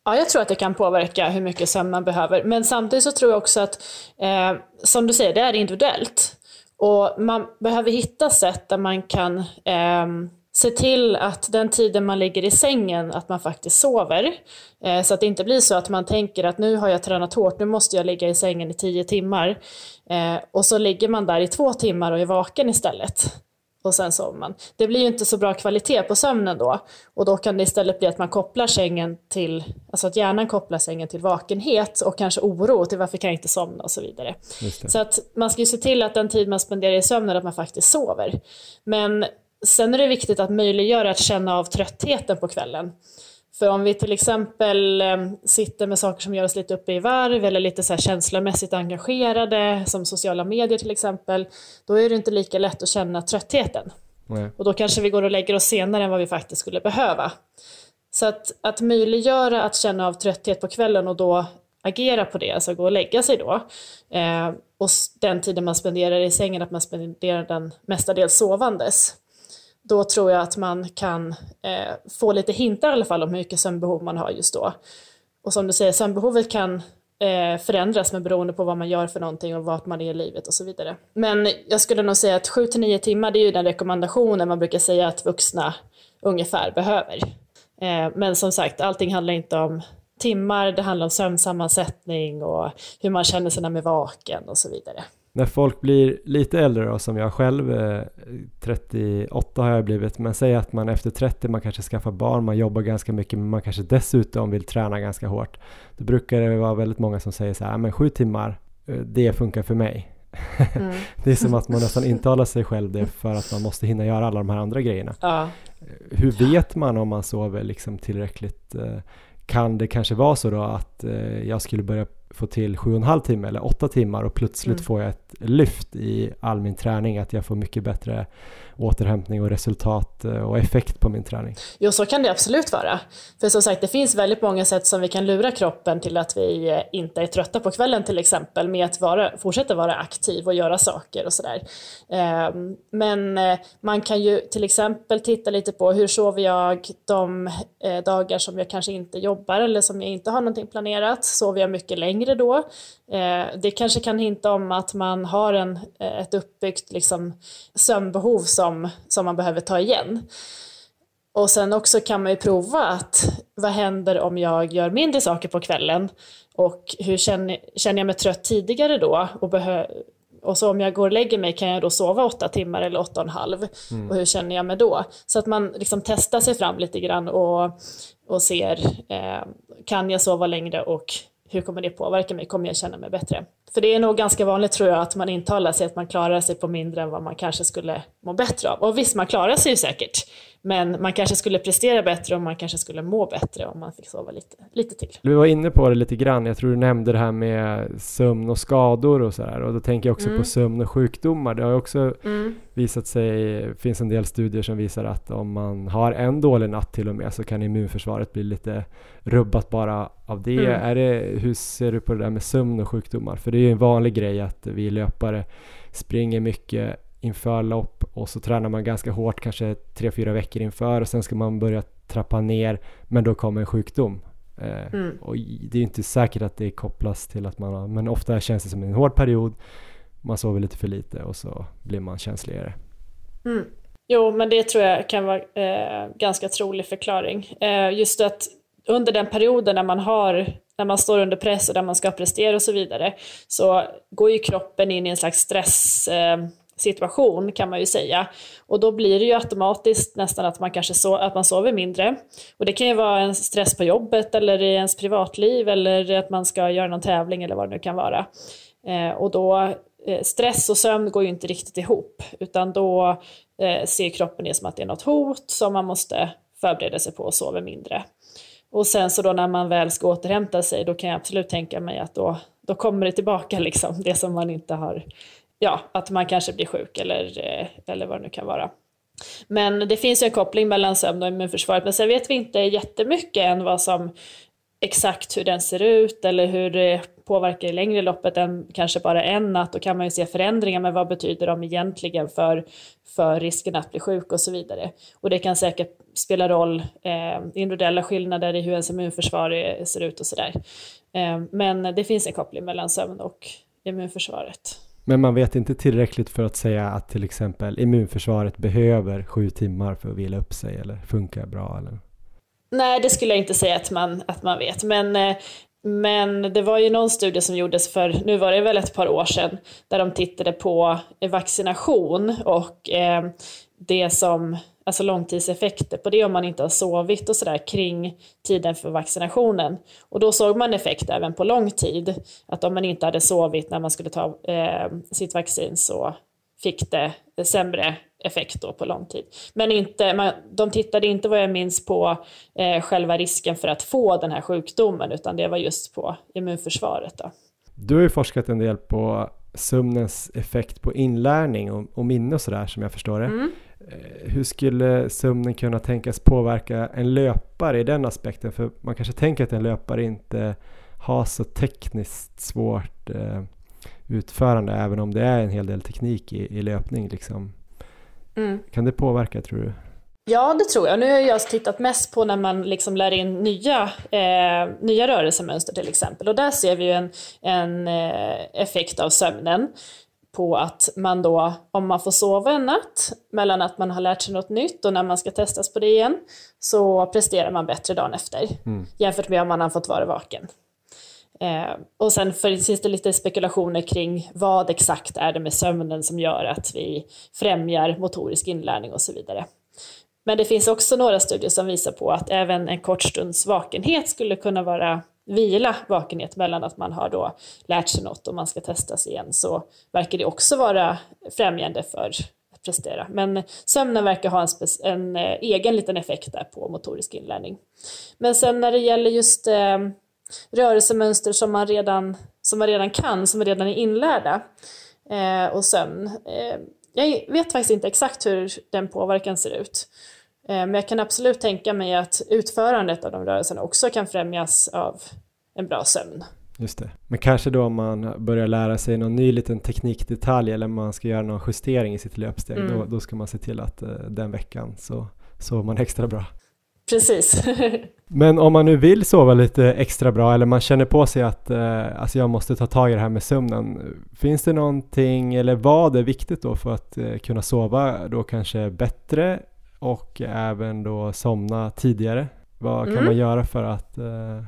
Ja, jag tror att det kan påverka hur mycket sömn man behöver. Men samtidigt så tror jag också att, eh, som du säger, det är individuellt. Och man behöver hitta sätt där man kan eh, se till att den tiden man ligger i sängen, att man faktiskt sover. Eh, så att det inte blir så att man tänker att nu har jag tränat hårt, nu måste jag ligga i sängen i tio timmar. Eh, och så ligger man där i två timmar och är vaken istället och sen sover man. Det blir ju inte så bra kvalitet på sömnen då och då kan det istället bli att man kopplar sängen till, alltså att hjärnan kopplar sängen till vakenhet och kanske oro till varför kan jag inte somna och så vidare. Så att man ska ju se till att den tid man spenderar i sömnen att man faktiskt sover. Men sen är det viktigt att möjliggöra att känna av tröttheten på kvällen. För om vi till exempel eh, sitter med saker som gör oss lite uppe i varv eller lite så känslomässigt engagerade, som sociala medier till exempel, då är det inte lika lätt att känna tröttheten. Nej. Och då kanske vi går och lägger oss senare än vad vi faktiskt skulle behöva. Så att, att möjliggöra att känna av trötthet på kvällen och då agera på det, alltså gå och lägga sig då. Eh, och den tiden man spenderar i sängen, att man spenderar den mestadels sovandes då tror jag att man kan eh, få lite hintar i alla fall om hur mycket sömnbehov man har just då. Och som du säger, sömnbehovet kan eh, förändras med beroende på vad man gör för någonting och vart man är i livet och så vidare. Men jag skulle nog säga att 7-9 timmar det är ju den rekommendationen man brukar säga att vuxna ungefär behöver. Eh, men som sagt, allting handlar inte om timmar, det handlar om sömnsammansättning och hur man känner sig när man är vaken och så vidare när folk blir lite äldre då, som jag själv, eh, 38 har jag blivit, men säg att man efter 30, man kanske skaffar barn, man jobbar ganska mycket, men man kanske dessutom vill träna ganska hårt. Då brukar det vara väldigt många som säger så här, men sju timmar, eh, det funkar för mig. Mm. det är som att man nästan intalar sig själv det för att man måste hinna göra alla de här andra grejerna. Ja. Hur vet man om man sover liksom tillräckligt? Eh, kan det kanske vara så då att eh, jag skulle börja få till sju och en halv timme eller åtta timmar och plötsligt mm. får jag ett lyft i all min träning, att jag får mycket bättre återhämtning och resultat eh, och effekt på min träning. Jo, så kan det absolut vara. För som sagt, det finns väldigt många sätt som vi kan lura kroppen till att vi eh, inte är trötta på kvällen till exempel, med att vara, fortsätta vara aktiv och göra saker och sådär. Ehm, men eh, man kan ju till exempel titta lite på hur sover jag de dagar som jag kanske inte jobbar eller som jag inte har någonting planerat. Sover jag mycket längre då? Det kanske kan hinta om att man har en, ett uppbyggt liksom, sömnbehov som, som man behöver ta igen. Och sen också kan man ju prova att vad händer om jag gör mindre saker på kvällen och hur känner, känner jag mig trött tidigare då och, behö, och så om jag går och lägger mig kan jag då sova åtta timmar eller åtta och en halv mm. och hur känner jag mig då? Så att man liksom testar sig fram lite grann och, och ser eh, kan jag sova längre och hur kommer det påverka mig? Kommer jag känna mig bättre? För det är nog ganska vanligt tror jag att man intalar sig att man klarar sig på mindre än vad man kanske skulle må bättre av. Och visst, man klarar sig ju säkert. Men man kanske skulle prestera bättre och man kanske skulle må bättre om man fick sova lite, lite till. Du var inne på det lite grann. Jag tror du nämnde det här med sömn och skador och sådär. Och då tänker jag också mm. på sömn och sjukdomar. Det har också mm. visat sig, finns en del studier som visar att om man har en dålig natt till och med så kan immunförsvaret bli lite rubbat bara av det. Mm. Är det hur ser du på det där med sömn och sjukdomar? För det är ju en vanlig grej att vi löpare springer mycket inför lopp och så tränar man ganska hårt kanske tre fyra veckor inför och sen ska man börja trappa ner men då kommer en sjukdom. Eh, mm. Och det är inte säkert att det kopplas till att man har, men ofta känns det som en hård period. Man sover lite för lite och så blir man känsligare. Mm. Jo, men det tror jag kan vara eh, ganska trolig förklaring. Eh, just att under den perioden när man har när man står under press och där man ska prestera och så vidare, så går ju kroppen in i en slags stresssituation eh, kan man ju säga. Och då blir det ju automatiskt nästan att man kanske so att man sover mindre. Och det kan ju vara en stress på jobbet eller i ens privatliv eller att man ska göra någon tävling eller vad det nu kan vara. Eh, och då, eh, stress och sömn går ju inte riktigt ihop utan då eh, ser kroppen det som att det är något hot som man måste förbereda sig på och sover mindre. Och sen så då när man väl ska återhämta sig då kan jag absolut tänka mig att då, då kommer det tillbaka liksom det som man inte har ja, att man kanske blir sjuk eller, eh, eller vad det nu kan vara. Men det finns ju en koppling mellan sömn och immunförsvaret, men sen vet vi inte jättemycket än vad som exakt hur den ser ut eller hur det påverkar i längre loppet än kanske bara en natt. Då kan man ju se förändringar, men vad betyder de egentligen för, för risken att bli sjuk och så vidare. Och det kan säkert spela roll, eh, individuella skillnader i hur ens immunförsvar ser ut och sådär. Eh, men det finns en koppling mellan sömn och immunförsvaret. Men man vet inte tillräckligt för att säga att till exempel immunförsvaret behöver sju timmar för att vila upp sig eller funkar bra? Eller? Nej, det skulle jag inte säga att man, att man vet. Men, eh, men det var ju någon studie som gjordes för, nu var det väl ett par år sedan, där de tittade på vaccination och eh, det som alltså långtidseffekter på det om man inte har sovit och sådär kring tiden för vaccinationen. Och då såg man effekt även på lång tid, att om man inte hade sovit när man skulle ta eh, sitt vaccin så fick det sämre effekt då på lång tid. Men inte, man, de tittade inte vad jag minns på eh, själva risken för att få den här sjukdomen utan det var just på immunförsvaret. Då. Du har ju forskat en del på sömnens effekt på inlärning och, och minne och sådär som jag förstår det. Mm. Eh, hur skulle sömnen kunna tänkas påverka en löpare i den aspekten? För man kanske tänker att en löpare inte har så tekniskt svårt eh, utförande även om det är en hel del teknik i, i löpning. Liksom. Mm. Kan det påverka tror du? Ja, det tror jag. Nu har jag tittat mest på när man liksom lär in nya, eh, nya rörelsemönster till exempel. Och där ser vi ju en, en eh, effekt av sömnen på att man då, om man får sova en natt mellan att man har lärt sig något nytt och när man ska testas på det igen, så presterar man bättre dagen efter mm. jämfört med om man har fått vara vaken. Eh, och sen finns det lite spekulationer kring vad exakt är det med sömnen som gör att vi främjar motorisk inlärning och så vidare. Men det finns också några studier som visar på att även en kort stunds vakenhet skulle kunna vara vila, vakenhet mellan att man har då lärt sig något och man ska testas igen så verkar det också vara främjande för att prestera. Men sömnen verkar ha en, en eh, egen liten effekt där på motorisk inlärning. Men sen när det gäller just eh, rörelsemönster som man redan, som man redan kan, som redan är inlärda. Eh, och sömn. Eh, jag vet faktiskt inte exakt hur den påverkan ser ut. Eh, men jag kan absolut tänka mig att utförandet av de rörelserna också kan främjas av en bra sömn. Just det. Men kanske då om man börjar lära sig någon ny liten teknikdetalj eller man ska göra någon justering i sitt löpsteg, mm. då, då ska man se till att uh, den veckan så sover man extra bra. Precis. Men om man nu vill sova lite extra bra eller man känner på sig att uh, alltså jag måste ta tag i det här med sömnen. Finns det någonting eller vad är viktigt då för att uh, kunna sova då kanske bättre och även då somna tidigare? Vad kan mm. man göra för att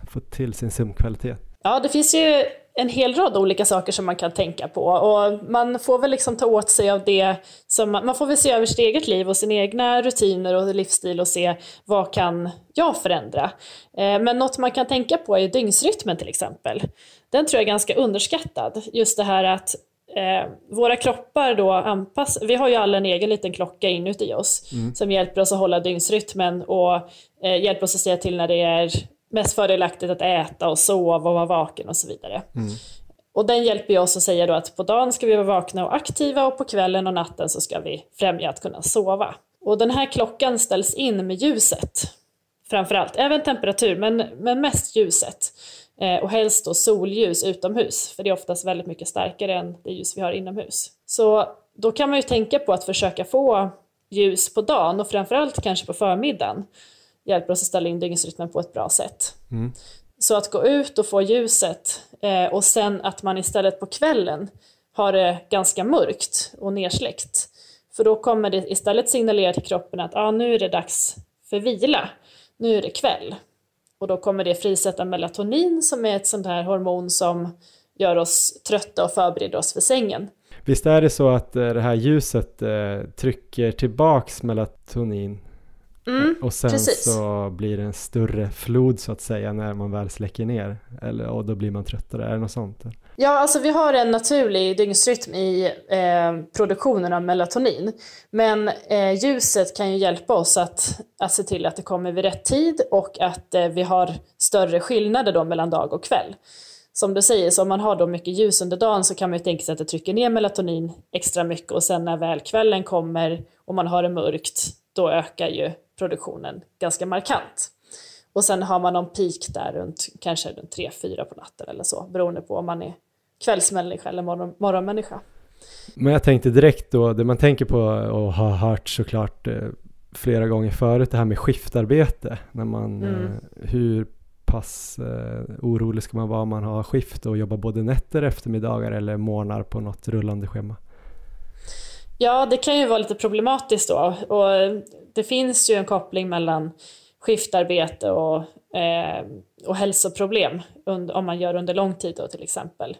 få till sin sömnkvalitet? Ja, det finns ju en hel rad olika saker som man kan tänka på och man får väl liksom ta åt sig av det som man, man får väl se över sitt eget liv och sina egna rutiner och livsstil och se vad kan jag förändra. Eh, men något man kan tänka på är dygnsrytmen till exempel. Den tror jag är ganska underskattad. Just det här att eh, våra kroppar då anpassar, vi har ju alla en egen liten klocka inuti oss mm. som hjälper oss att hålla dygnsrytmen och eh, hjälper oss att säga till när det är mest fördelaktigt att äta och sova och vara vaken och så vidare. Mm. Och den hjälper oss att säga då att på dagen ska vi vara vakna och aktiva och på kvällen och natten så ska vi främja att kunna sova. Och den här klockan ställs in med ljuset framförallt, även temperatur men, men mest ljuset. Eh, och helst då solljus utomhus, för det är oftast väldigt mycket starkare än det ljus vi har inomhus. Så då kan man ju tänka på att försöka få ljus på dagen och framförallt kanske på förmiddagen hjälper oss att ställa in dygnsrytmen på ett bra sätt. Mm. Så att gå ut och få ljuset eh, och sen att man istället på kvällen har det ganska mörkt och nersläckt. För då kommer det istället signalera till kroppen att ah, nu är det dags för vila, nu är det kväll. Och då kommer det frisätta melatonin som är ett sånt här hormon som gör oss trötta och förbereder oss för sängen. Visst är det så att eh, det här ljuset eh, trycker tillbaks melatonin Mm, och sen precis. så blir det en större flod så att säga när man väl släcker ner. Eller, och då blir man tröttare, är det något sånt? Ja, alltså vi har en naturlig dygnsrytm i eh, produktionen av melatonin. Men eh, ljuset kan ju hjälpa oss att, att se till att det kommer vid rätt tid och att eh, vi har större skillnader då mellan dag och kväll. Som du säger, så om man har då mycket ljus under dagen så kan man ju tänka sig att det trycker ner melatonin extra mycket och sen när väl kvällen kommer och man har det mörkt, då ökar ju produktionen ganska markant. Och sen har man någon peak där runt kanske runt 3-4 på natten eller så, beroende på om man är kvällsmänniska eller morgon, morgonmänniska. Men jag tänkte direkt då, det man tänker på och har hört såklart eh, flera gånger förut, det här med skiftarbete. När man, mm. eh, hur pass eh, orolig ska man vara om man har skift och jobbar både nätter, eftermiddagar eller morgnar på något rullande schema? Ja, det kan ju vara lite problematiskt då. Och det finns ju en koppling mellan skiftarbete och, eh, och hälsoproblem om man gör under lång tid då till exempel.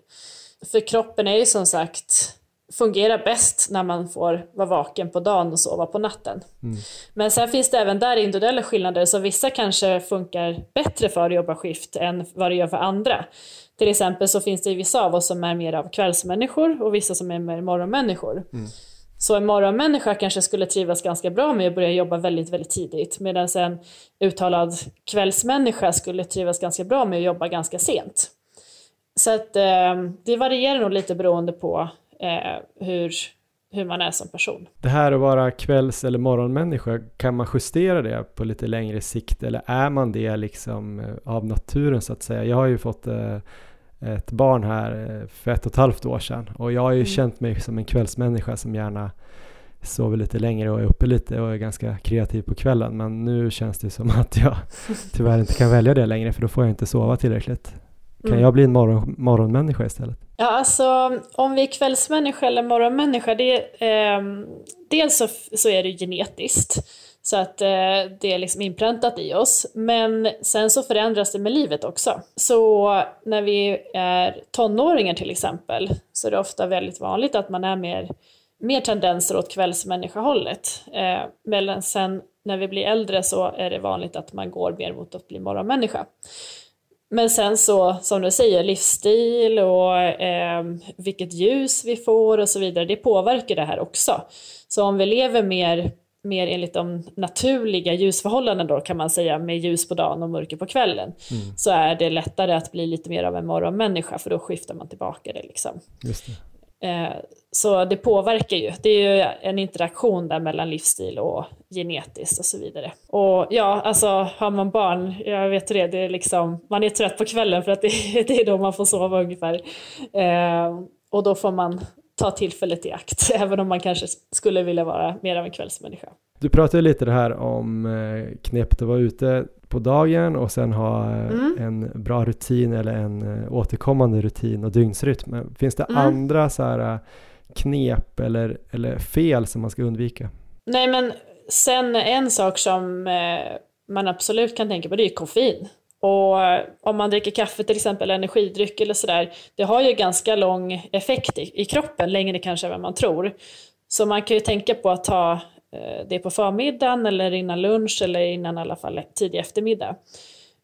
För kroppen är ju som sagt fungerar bäst när man får vara vaken på dagen och sova på natten. Mm. Men sen finns det även där individuella skillnader, så vissa kanske funkar bättre för att jobba skift än vad det gör för andra. Till exempel så finns det vissa av oss som är mer av kvällsmänniskor och vissa som är mer morgonmänniskor. Mm. Så en morgonmänniska kanske skulle trivas ganska bra med att börja jobba väldigt, väldigt tidigt medan en uttalad kvällsmänniska skulle trivas ganska bra med att jobba ganska sent. Så att eh, det varierar nog lite beroende på eh, hur, hur man är som person. Det här att vara kvälls eller morgonmänniska, kan man justera det på lite längre sikt eller är man det liksom eh, av naturen så att säga? Jag har ju fått eh, ett barn här eh, för ett och ett halvt år sedan och jag har ju mm. känt mig som en kvällsmänniska som gärna sover lite längre och är uppe lite och är ganska kreativ på kvällen men nu känns det som att jag tyvärr inte kan välja det längre för då får jag inte sova tillräckligt. Kan mm. jag bli en morgon, morgonmänniska istället? Ja, alltså om vi är kvällsmänniska eller morgonmänniska, det, eh, dels så, så är det genetiskt. Så att eh, det är liksom inpräntat i oss. Men sen så förändras det med livet också. Så när vi är tonåringar till exempel så är det ofta väldigt vanligt att man är mer, mer tendenser åt kvällsmänniskahållet. Eh, men sen när vi blir äldre så är det vanligt att man går mer mot att bli morgonmänniska. Men sen så, som du säger, livsstil och eh, vilket ljus vi får och så vidare, det påverkar det här också. Så om vi lever mer mer enligt de naturliga ljusförhållandena då kan man säga med ljus på dagen och mörker på kvällen mm. så är det lättare att bli lite mer av en morgonmänniska för då skiftar man tillbaka det liksom. Just det. Eh, så det påverkar ju. Det är ju en interaktion där mellan livsstil och genetiskt och så vidare. Och ja, alltså har man barn, jag vet det, det är liksom, man är trött på kvällen för att det, det är då man får sova ungefär. Eh, och då får man ta tillfället i akt, även om man kanske skulle vilja vara mer av en kvällsmänniska. Du pratade lite det här om eh, knepet att vara ute på dagen och sen ha eh, mm. en bra rutin eller en eh, återkommande rutin och dygnsrytm. Finns det mm. andra så här knep eller, eller fel som man ska undvika? Nej men sen en sak som man absolut kan tänka på det är koffein. Och eh, om man dricker kaffe till exempel, energidryck eller sådär, det har ju ganska lång effekt i, i kroppen, längre kanske än vad man tror. Så man kan ju tänka på att ta eh, det på förmiddagen eller innan lunch eller innan i alla fall tidig eftermiddag.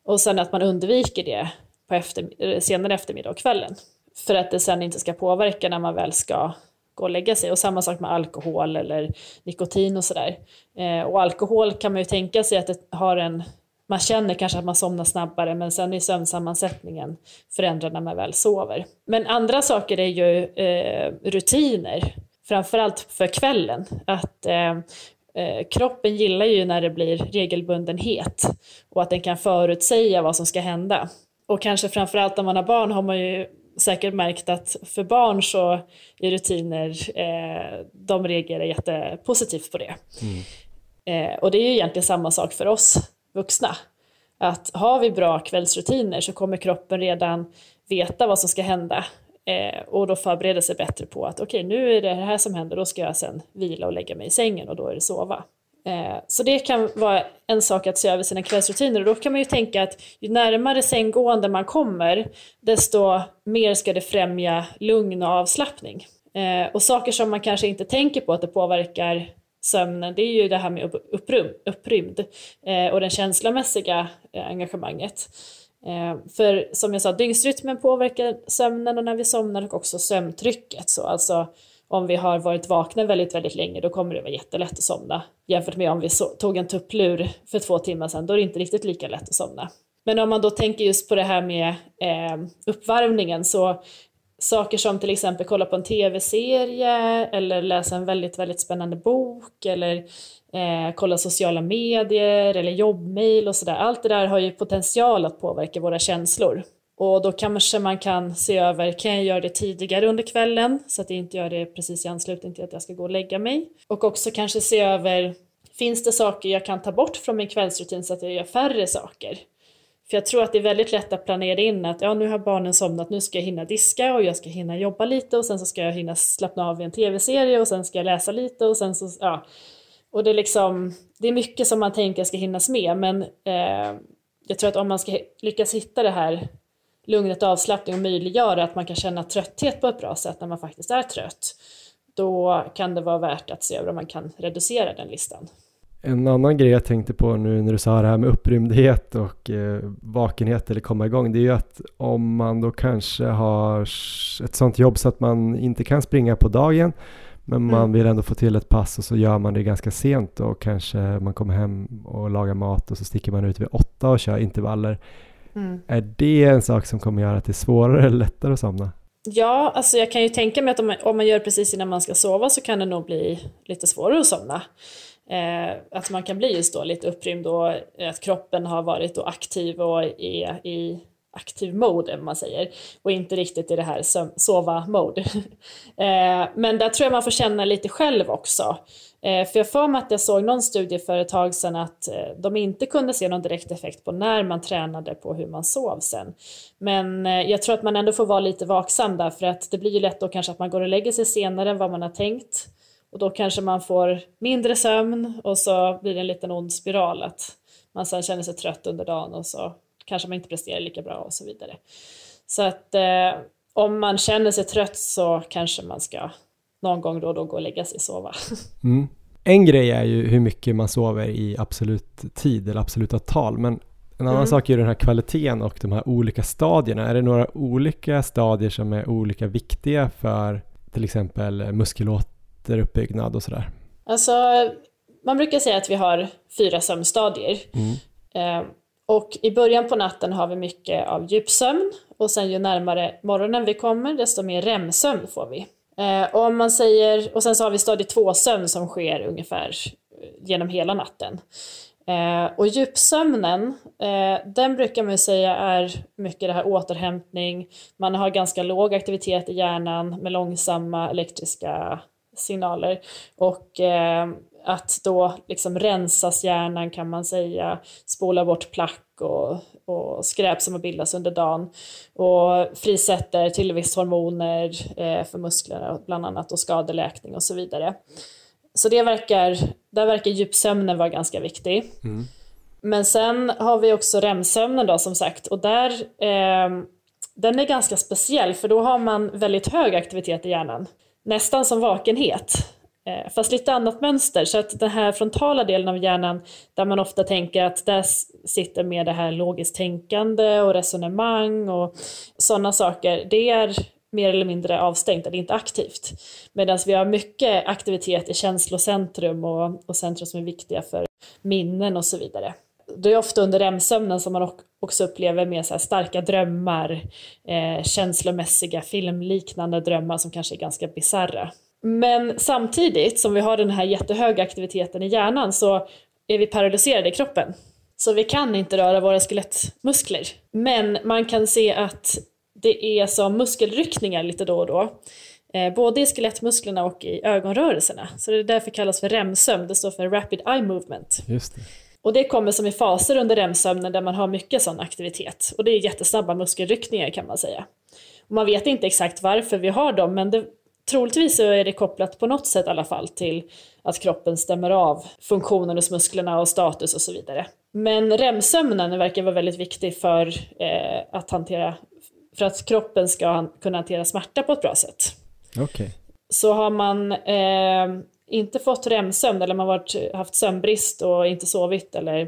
Och sen att man undviker det på efter, eh, senare eftermiddag och kvällen. För att det sen inte ska påverka när man väl ska gå och lägga sig. Och samma sak med alkohol eller nikotin och sådär. Eh, och alkohol kan man ju tänka sig att det har en man känner kanske att man somnar snabbare men sen är sömnsammansättningen förändrad när man väl sover. Men andra saker är ju eh, rutiner, framförallt för kvällen. Att eh, eh, kroppen gillar ju när det blir regelbundenhet och att den kan förutsäga vad som ska hända. Och kanske framförallt när man har barn har man ju säkert märkt att för barn så är rutiner, eh, de reagerar jättepositivt på det. Mm. Eh, och det är ju egentligen samma sak för oss vuxna. Att har vi bra kvällsrutiner så kommer kroppen redan veta vad som ska hända eh, och då förbereda sig bättre på att okej, okay, nu är det här som händer, då ska jag sen vila och lägga mig i sängen och då är det sova. Eh, så det kan vara en sak att se över sina kvällsrutiner och då kan man ju tänka att ju närmare sänggående man kommer, desto mer ska det främja lugn och avslappning. Eh, och saker som man kanske inte tänker på att det påverkar sömnen, det är ju det här med upprym, upprymd eh, och det känslomässiga eh, engagemanget. Eh, för som jag sa, dygnsrytmen påverkar sömnen och när vi somnar och också sömntrycket. Så alltså om vi har varit vakna väldigt, väldigt länge då kommer det vara jättelätt att somna. Jämfört med om vi so tog en tupplur för två timmar sedan, då är det inte riktigt lika lätt att somna. Men om man då tänker just på det här med eh, uppvärmningen så saker som till exempel kolla på en tv-serie eller läsa en väldigt, väldigt spännande bok eller eh, kolla sociala medier eller jobbmail och sådär. Allt det där har ju potential att påverka våra känslor. Och då kanske man kan se över, kan jag göra det tidigare under kvällen så att jag inte gör det precis i anslutning till att jag ska gå och lägga mig? Och också kanske se över, finns det saker jag kan ta bort från min kvällsrutin så att jag gör färre saker? För jag tror att det är väldigt lätt att planera in att ja, nu har barnen somnat, nu ska jag hinna diska och jag ska hinna jobba lite och sen så ska jag hinna slappna av i en tv-serie och sen ska jag läsa lite och sen så, ja. Och det är liksom, det är mycket som man tänker ska hinnas med men eh, jag tror att om man ska lyckas hitta det här lugnet och avslappning och möjliggöra att man kan känna trötthet på ett bra sätt när man faktiskt är trött, då kan det vara värt att se över om man kan reducera den listan. En annan grej jag tänkte på nu när du sa det här med upprymdhet och eh, vakenhet eller komma igång, det är ju att om man då kanske har ett sånt jobb så att man inte kan springa på dagen, men mm. man vill ändå få till ett pass och så gör man det ganska sent och kanske man kommer hem och lagar mat och så sticker man ut vid åtta och kör intervaller. Mm. Är det en sak som kommer göra att det är svårare eller lättare att somna? Ja, alltså jag kan ju tänka mig att om man, om man gör precis innan man ska sova så kan det nog bli lite svårare att somna. Eh, att man kan bli just då lite upprymd och eh, att kroppen har varit då aktiv och är i aktiv mode, man säger, och inte riktigt i det här sova-mode. eh, men där tror jag man får känna lite själv också. Eh, för jag får mig att jag såg någon studie för ett tag sedan att eh, de inte kunde se någon direkt effekt på när man tränade på hur man sov sen. Men eh, jag tror att man ändå får vara lite vaksam där, för att det blir ju lätt då kanske att man går och lägger sig senare än vad man har tänkt. Och då kanske man får mindre sömn och så blir det en liten ond spiral att man sen känner sig trött under dagen och så kanske man inte presterar lika bra och så vidare. Så att eh, om man känner sig trött så kanske man ska någon gång då och då gå och lägga sig och sova. Mm. En grej är ju hur mycket man sover i absolut tid eller absoluta tal, men en annan mm. sak är den här kvaliteten och de här olika stadierna. Är det några olika stadier som är olika viktiga för till exempel muskelåteruppbyggnad och sådär? Alltså, man brukar säga att vi har fyra sömnstadier. Eh, och i början på natten har vi mycket av djupsömn och sen ju närmare morgonen vi kommer desto mer REM-sömn får vi. Eh, och, om man säger, och sen så har vi stadie 2-sömn som sker ungefär eh, genom hela natten. Eh, och djupsömnen, eh, den brukar man ju säga är mycket det här återhämtning, man har ganska låg aktivitet i hjärnan med långsamma elektriska signaler och eh, att då liksom rensas hjärnan kan man säga, spola bort plack och, och skräp som har bildats under dagen och frisätter tillväxthormoner eh, för musklerna bland annat och skadeläkning och så vidare. Så det verkar, där verkar djupsömnen vara ganska viktig. Mm. Men sen har vi också REM-sömnen då som sagt och där eh, den är ganska speciell för då har man väldigt hög aktivitet i hjärnan. Nästan som vakenhet. Eh, fast lite annat mönster. Så att den här frontala delen av hjärnan där man ofta tänker att där sitter med det här logiskt tänkande och resonemang och sådana saker. Det är mer eller mindre avstängt eller inte aktivt. Medan vi har mycket aktivitet i känslocentrum och, och centrum som är viktiga för minnen och så vidare. Det är ofta under REM-sömnen som man också upplever mer så starka drömmar, eh, känslomässiga filmliknande drömmar som kanske är ganska bisarra. Men samtidigt som vi har den här jättehöga aktiviteten i hjärnan så är vi paralyserade i kroppen. Så vi kan inte röra våra skelettmuskler. Men man kan se att det är som muskelryckningar lite då och då. Eh, både i skelettmusklerna och i ögonrörelserna. Så det är därför kallas för REM-sömn, det står för Rapid Eye Movement. Just det. Och det kommer som i faser under REM-sömnen där man har mycket sån aktivitet. Och det är jättesnabba muskelryckningar kan man säga. Och man vet inte exakt varför vi har dem, men det, troligtvis så är det kopplat på något sätt i alla fall till att kroppen stämmer av funktionen hos musklerna och status och så vidare. Men REM-sömnen verkar vara väldigt viktig för eh, att hantera för att kroppen ska kunna hantera smärta på ett bra sätt. Okay. Så har man eh, inte fått REM-sömn eller man har haft sömnbrist och inte sovit eller,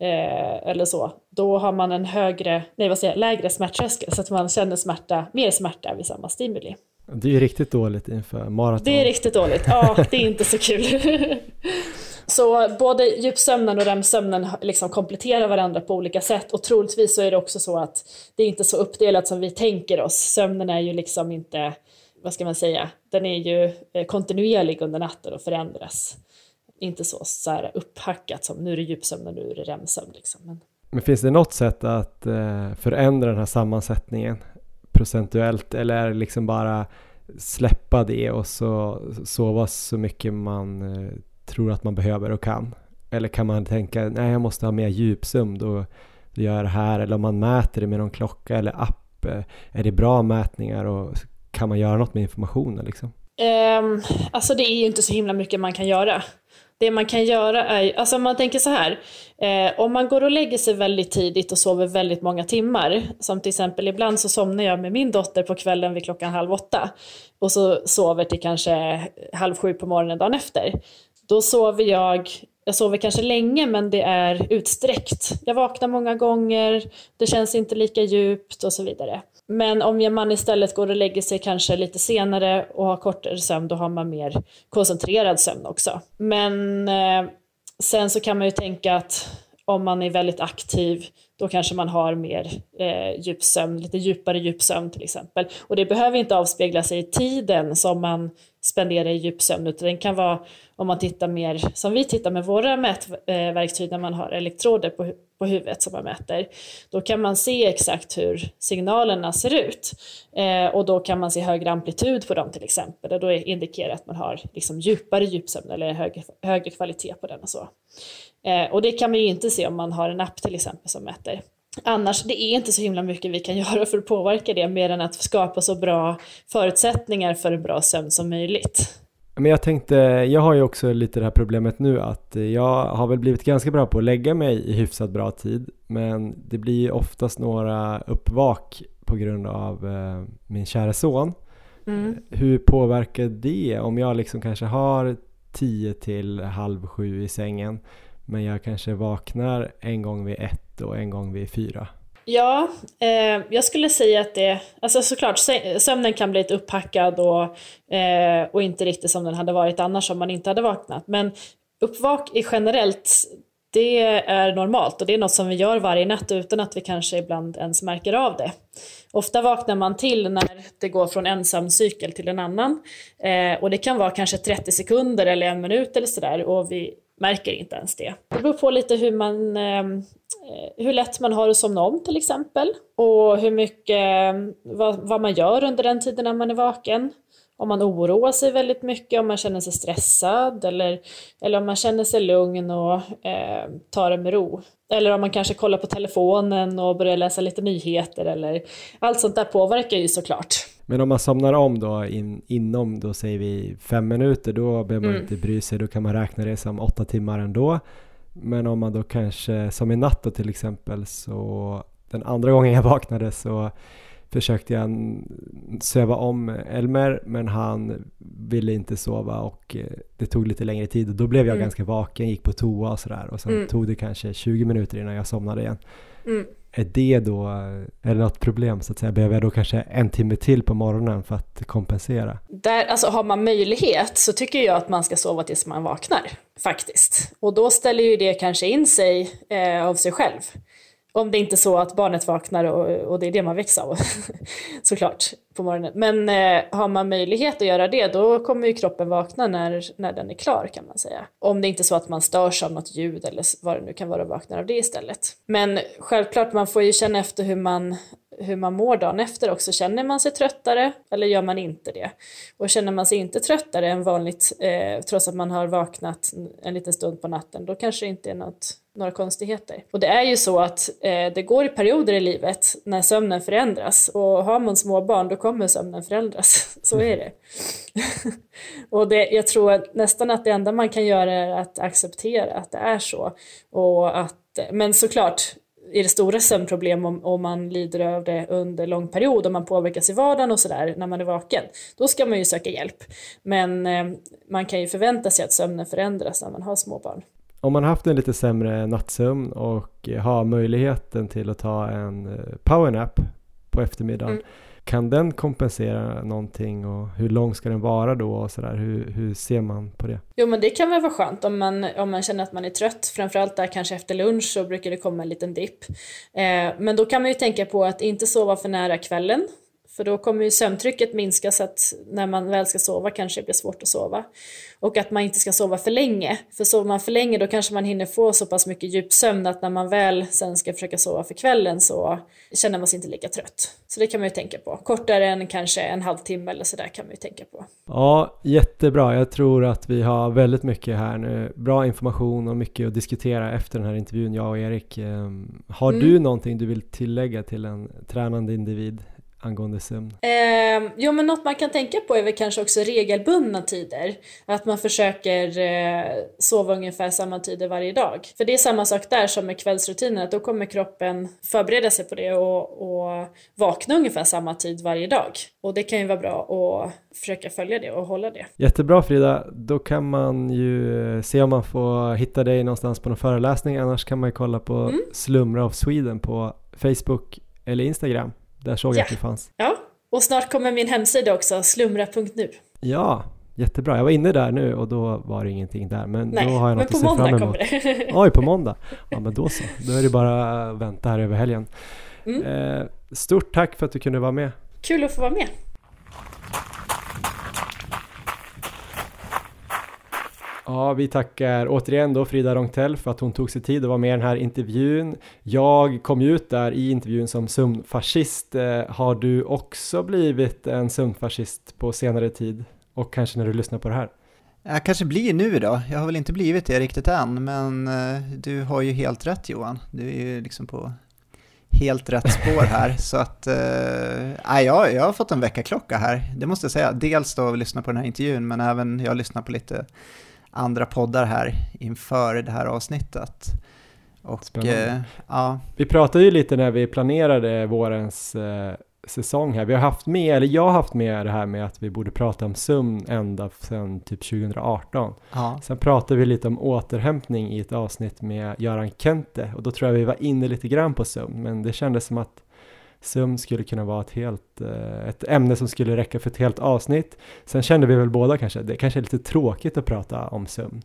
eh, eller så, då har man en högre, nej vad säger jag, lägre smärttröskel så att man känner smärta, mer smärta vid samma stimuli. Det är ju riktigt dåligt inför maraton. Det är riktigt dåligt, ja det är inte så kul. Så både djupsömnen och REM-sömnen liksom kompletterar varandra på olika sätt och troligtvis så är det också så att det är inte så uppdelat som vi tänker oss. Sömnen är ju liksom inte, vad ska man säga, den är ju eh, kontinuerlig under natten och förändras. Inte så, så här upphackat som nu är det djupsömn och nu är det remsömn. Liksom. Men... Men finns det något sätt att eh, förändra den här sammansättningen procentuellt eller är det liksom bara släppa det och så sova så mycket man eh, tror att man behöver och kan? Eller kan man tänka, nej jag måste ha mer djupsömn, då, då gör jag det här. Eller om man mäter det med någon klocka eller app, är det bra mätningar och kan man göra något med informationen liksom? Um, alltså det är ju inte så himla mycket man kan göra. Det man kan göra är, alltså om man tänker så här, eh, om man går och lägger sig väldigt tidigt och sover väldigt många timmar, som till exempel ibland så somnar jag med min dotter på kvällen vid klockan halv åtta och så sover till kanske halv sju på morgonen dagen efter då sover jag, jag sover kanske länge men det är utsträckt. Jag vaknar många gånger, det känns inte lika djupt och så vidare. Men om man istället går och lägger sig kanske lite senare och har kortare sömn, då har man mer koncentrerad sömn också. Men eh, sen så kan man ju tänka att om man är väldigt aktiv, då kanske man har mer eh, djupsömn, lite djupare djupsömn till exempel. Och det behöver inte avspegla sig i tiden som man spenderar i djupsömn, utan den kan vara om man tittar mer som vi tittar med våra mätverktyg eh, när man har elektroder på, på huvudet som man mäter. Då kan man se exakt hur signalerna ser ut eh, och då kan man se högre amplitud på dem till exempel och då indikerar att man har liksom djupare djupsömn eller högre, högre kvalitet på den och så. Eh, och det kan man ju inte se om man har en app till exempel som mäter. Annars, det är inte så himla mycket vi kan göra för att påverka det mer än att skapa så bra förutsättningar för en bra sömn som möjligt. Men jag tänkte, jag har ju också lite det här problemet nu att jag har väl blivit ganska bra på att lägga mig i hyfsat bra tid men det blir oftast några uppvak på grund av eh, min kära son. Mm. Hur påverkar det om jag liksom kanske har tio till halv sju i sängen men jag kanske vaknar en gång vid ett och en gång vid fyra? Ja, eh, jag skulle säga att det, alltså såklart sömnen kan bli lite upphackad och, eh, och inte riktigt som den hade varit annars om man inte hade vaknat. Men uppvak är generellt, det är normalt och det är något som vi gör varje natt utan att vi kanske ibland ens märker av det. Ofta vaknar man till när det går från en cykel till en annan eh, och det kan vara kanske 30 sekunder eller en minut eller sådär och vi märker inte ens det. Det beror på lite hur man ehm, eh, hur lätt man har att somna om till exempel och hur mycket, ehm, vad, vad man gör under den tiden när man är vaken om man oroar sig väldigt mycket, om man känner sig stressad eller, eller om man känner sig lugn och eh, tar det med ro. Eller om man kanske kollar på telefonen och börjar läsa lite nyheter eller allt sånt där påverkar ju såklart. Men om man somnar om då in, inom, då säger vi fem minuter, då behöver man mm. inte bry sig, då kan man räkna det som åtta timmar ändå. Men om man då kanske, som i natt då till exempel, så den andra gången jag vaknade så försökte jag söva om Elmer men han ville inte sova och eh, det tog lite längre tid och då blev jag mm. ganska vaken, gick på toa och sådär och sen mm. tog det kanske 20 minuter innan jag somnade igen. Mm. Är det då, är det något problem så att säga? Behöver jag då kanske en timme till på morgonen för att kompensera? Där, alltså har man möjlighet så tycker jag att man ska sova tills man vaknar faktiskt. Och då ställer ju det kanske in sig eh, av sig själv. Om det inte är så att barnet vaknar och, och det är det man väcks av, såklart, på morgonen. Men eh, har man möjlighet att göra det, då kommer ju kroppen vakna när, när den är klar kan man säga. Om det inte är så att man störs av något ljud eller vad det nu kan vara och vaknar av det istället. Men självklart, man får ju känna efter hur man, hur man mår dagen efter också. Känner man sig tröttare eller gör man inte det? Och känner man sig inte tröttare än vanligt, eh, trots att man har vaknat en liten stund på natten, då kanske det inte är något några konstigheter. Och det är ju så att eh, det går i perioder i livet när sömnen förändras och har man små barn då kommer sömnen förändras. så är det. och det, jag tror nästan att det enda man kan göra är att acceptera att det är så. Och att, men såklart, är det stora sömnproblem om, om man lider av det under lång period, och man påverkas i vardagen och sådär när man är vaken, då ska man ju söka hjälp. Men eh, man kan ju förvänta sig att sömnen förändras när man har små barn om man haft en lite sämre nattsömn och har möjligheten till att ta en eh, powernap på eftermiddagen mm. Kan den kompensera någonting och hur lång ska den vara då och sådär? Hur, hur ser man på det? Jo men det kan väl vara skönt om man, om man känner att man är trött. Framförallt där kanske efter lunch så brukar det komma en liten dipp. Eh, men då kan man ju tänka på att inte sova för nära kvällen för då kommer ju sömntrycket minska så att när man väl ska sova kanske det blir svårt att sova. Och att man inte ska sova för länge. För sover man för länge då kanske man hinner få så pass mycket djupsömn att när man väl sen ska försöka sova för kvällen så känner man sig inte lika trött. Så det kan man ju tänka på. Kortare än kanske en halvtimme eller sådär kan man ju tänka på. Ja, jättebra. Jag tror att vi har väldigt mycket här nu. Bra information och mycket att diskutera efter den här intervjun, jag och Erik. Ehm, har mm. du någonting du vill tillägga till en tränande individ angående sömn? Eh, jo men något man kan tänka på är väl kanske också regelbundna tider. Att man försöker eh, sova ungefär samma tider varje dag. För det är samma sak där som med kvällsrutinen, att då kommer kroppen förbereda sig på det och, och vakna ungefär samma tid varje dag. Och det kan ju vara bra att försöka följa det och hålla det. Jättebra Frida, då kan man ju se om man får hitta dig någonstans på någon föreläsning, annars kan man ju kolla på mm. Slumra of Sweden på Facebook eller Instagram. Där såg jag ja. att det fanns. Ja, och snart kommer min hemsida också, slumra.nu. Ja, jättebra. Jag var inne där nu och då var det ingenting där. Men Nej, då har jag något att se fram emot. kommer det. Oj, på måndag. Ja, men då så. Då är det bara att vänta här över helgen. Mm. Eh, stort tack för att du kunde vara med. Kul att få vara med. Ja, vi tackar återigen då Frida Rongtell för att hon tog sig tid att vara med i den här intervjun. Jag kom ju ut där i intervjun som sömnfascist. Eh, har du också blivit en sömnfascist på senare tid? Och kanske när du lyssnar på det här? Jag kanske blir nu då. Jag har väl inte blivit det riktigt än, men eh, du har ju helt rätt Johan. Du är ju liksom på helt rätt spår här. så att, äh, jag, jag har fått en väckarklocka här, det måste jag säga. Dels då att lyssna på den här intervjun, men även jag lyssnar på lite andra poddar här inför det här avsnittet. Och, eh, ja. Vi pratade ju lite när vi planerade vårens eh, säsong här. Vi har haft med, eller jag har haft med det här med att vi borde prata om sömn ända sedan typ 2018. Ja. Sen pratade vi lite om återhämtning i ett avsnitt med Göran Kente och då tror jag vi var inne lite grann på sömn, men det kändes som att sömn skulle kunna vara ett helt, eh, ett ämne som skulle räcka för ett helt avsnitt. Sen kände vi väl båda kanske, det kanske är lite tråkigt att prata om sömn.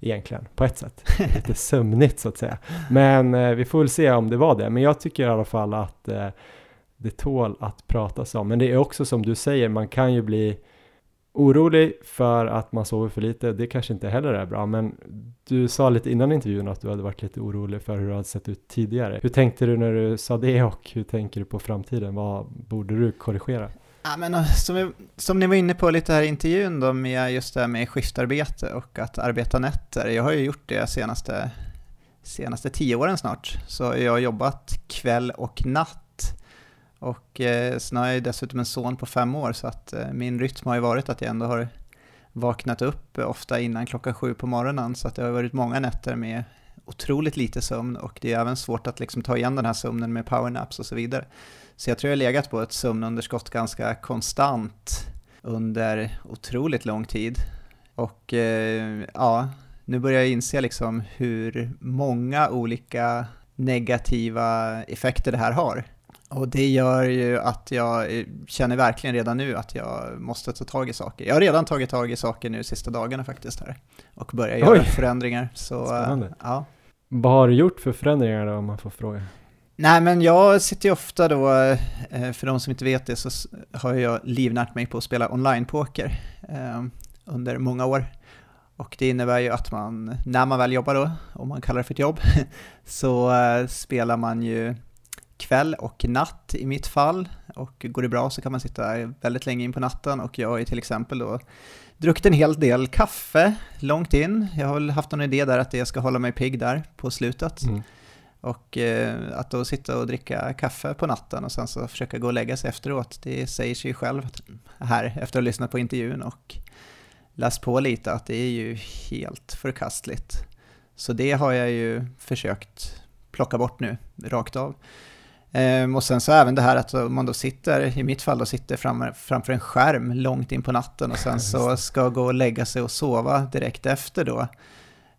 egentligen, på ett sätt. Lite sömnigt så att säga. Men eh, vi får väl se om det var det. Men jag tycker i alla fall att eh, det tål att pratas om. Men det är också som du säger, man kan ju bli orolig för att man sover för lite. Det kanske inte heller är bra, men du sa lite innan intervjun att du hade varit lite orolig för hur det hade sett ut tidigare. Hur tänkte du när du sa det och hur tänker du på framtiden? Vad borde du korrigera? Ja, men eh, som, vi, som ni var inne på lite här i intervjun då med just det här med skiftarbete och att arbeta nätter. Jag har ju gjort det senaste, senaste tio åren snart. Så jag har jobbat kväll och natt och eh, sen har jag dessutom en son på fem år så att eh, min rytm har ju varit att jag ändå har vaknat upp ofta innan klockan sju på morgonen så att det har varit många nätter med otroligt lite sömn och det är även svårt att liksom ta igen den här sömnen med powernaps och så vidare. Så jag tror jag har legat på ett sömnunderskott ganska konstant under otroligt lång tid. Och eh, ja, nu börjar jag inse liksom hur många olika negativa effekter det här har. Och det gör ju att jag känner verkligen redan nu att jag måste ta tag i saker. Jag har redan tagit tag i saker nu sista dagarna faktiskt här. Och börjat göra förändringar. Så, Spännande. ja. Vad har du gjort för förändringar då om man får fråga? Nej men jag sitter ju ofta då, eh, för de som inte vet det så har jag livnärt mig på att spela online-poker eh, under många år. Och det innebär ju att man, när man väl jobbar då, om man kallar det för ett jobb, så eh, spelar man ju kväll och natt i mitt fall. Och går det bra så kan man sitta väldigt länge in på natten och jag ju till exempel då druckit en hel del kaffe långt in. Jag har väl haft någon idé där att det ska hålla mig pigg där på slutet. Mm. Och eh, att då sitta och dricka kaffe på natten och sen så försöka gå och lägga sig efteråt, det säger sig själv här efter att ha lyssnat på intervjun och läst på lite att det är ju helt förkastligt. Så det har jag ju försökt plocka bort nu, rakt av. Ehm, och sen så även det här att man då sitter, i mitt fall då sitter fram, framför en skärm långt in på natten och sen så ska gå och lägga sig och sova direkt efter då.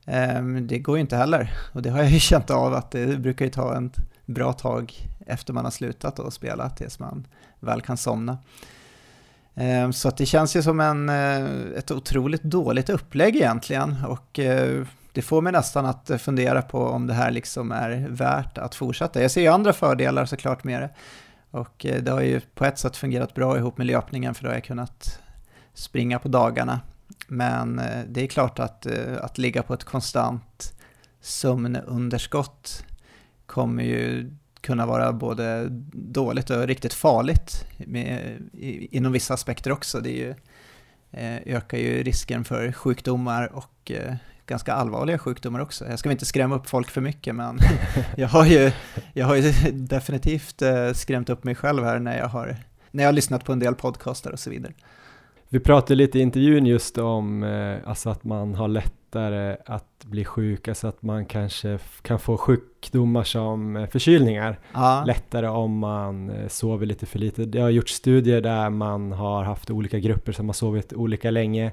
Ehm, det går ju inte heller. Och det har jag ju känt av att det brukar ju ta en bra tag efter man har slutat att spela tills man väl kan somna. Ehm, så att det känns ju som en, eh, ett otroligt dåligt upplägg egentligen. Och eh, det får mig nästan att fundera på om det här liksom är värt att fortsätta. Jag ser ju andra fördelar såklart med det. Och eh, det har ju på ett sätt fungerat bra ihop med löpningen för då har jag kunnat springa på dagarna. Men eh, det är klart att, eh, att ligga på ett konstant sömnunderskott kommer ju kunna vara både dåligt och riktigt farligt med, inom vissa aspekter också. Det är ju, ökar ju risken för sjukdomar och ganska allvarliga sjukdomar också. Jag ska inte skrämma upp folk för mycket, men jag har ju, jag har ju definitivt eh, skrämt upp mig själv här när jag har, när jag har lyssnat på en del podcaster och så vidare. Vi pratade lite i intervjun just om eh, alltså att man har lättare att bli sjuk, alltså att man kanske kan få sjukdomar som eh, förkylningar ja. lättare om man sover lite för lite. Det har gjorts studier där man har haft olika grupper som har sovit olika länge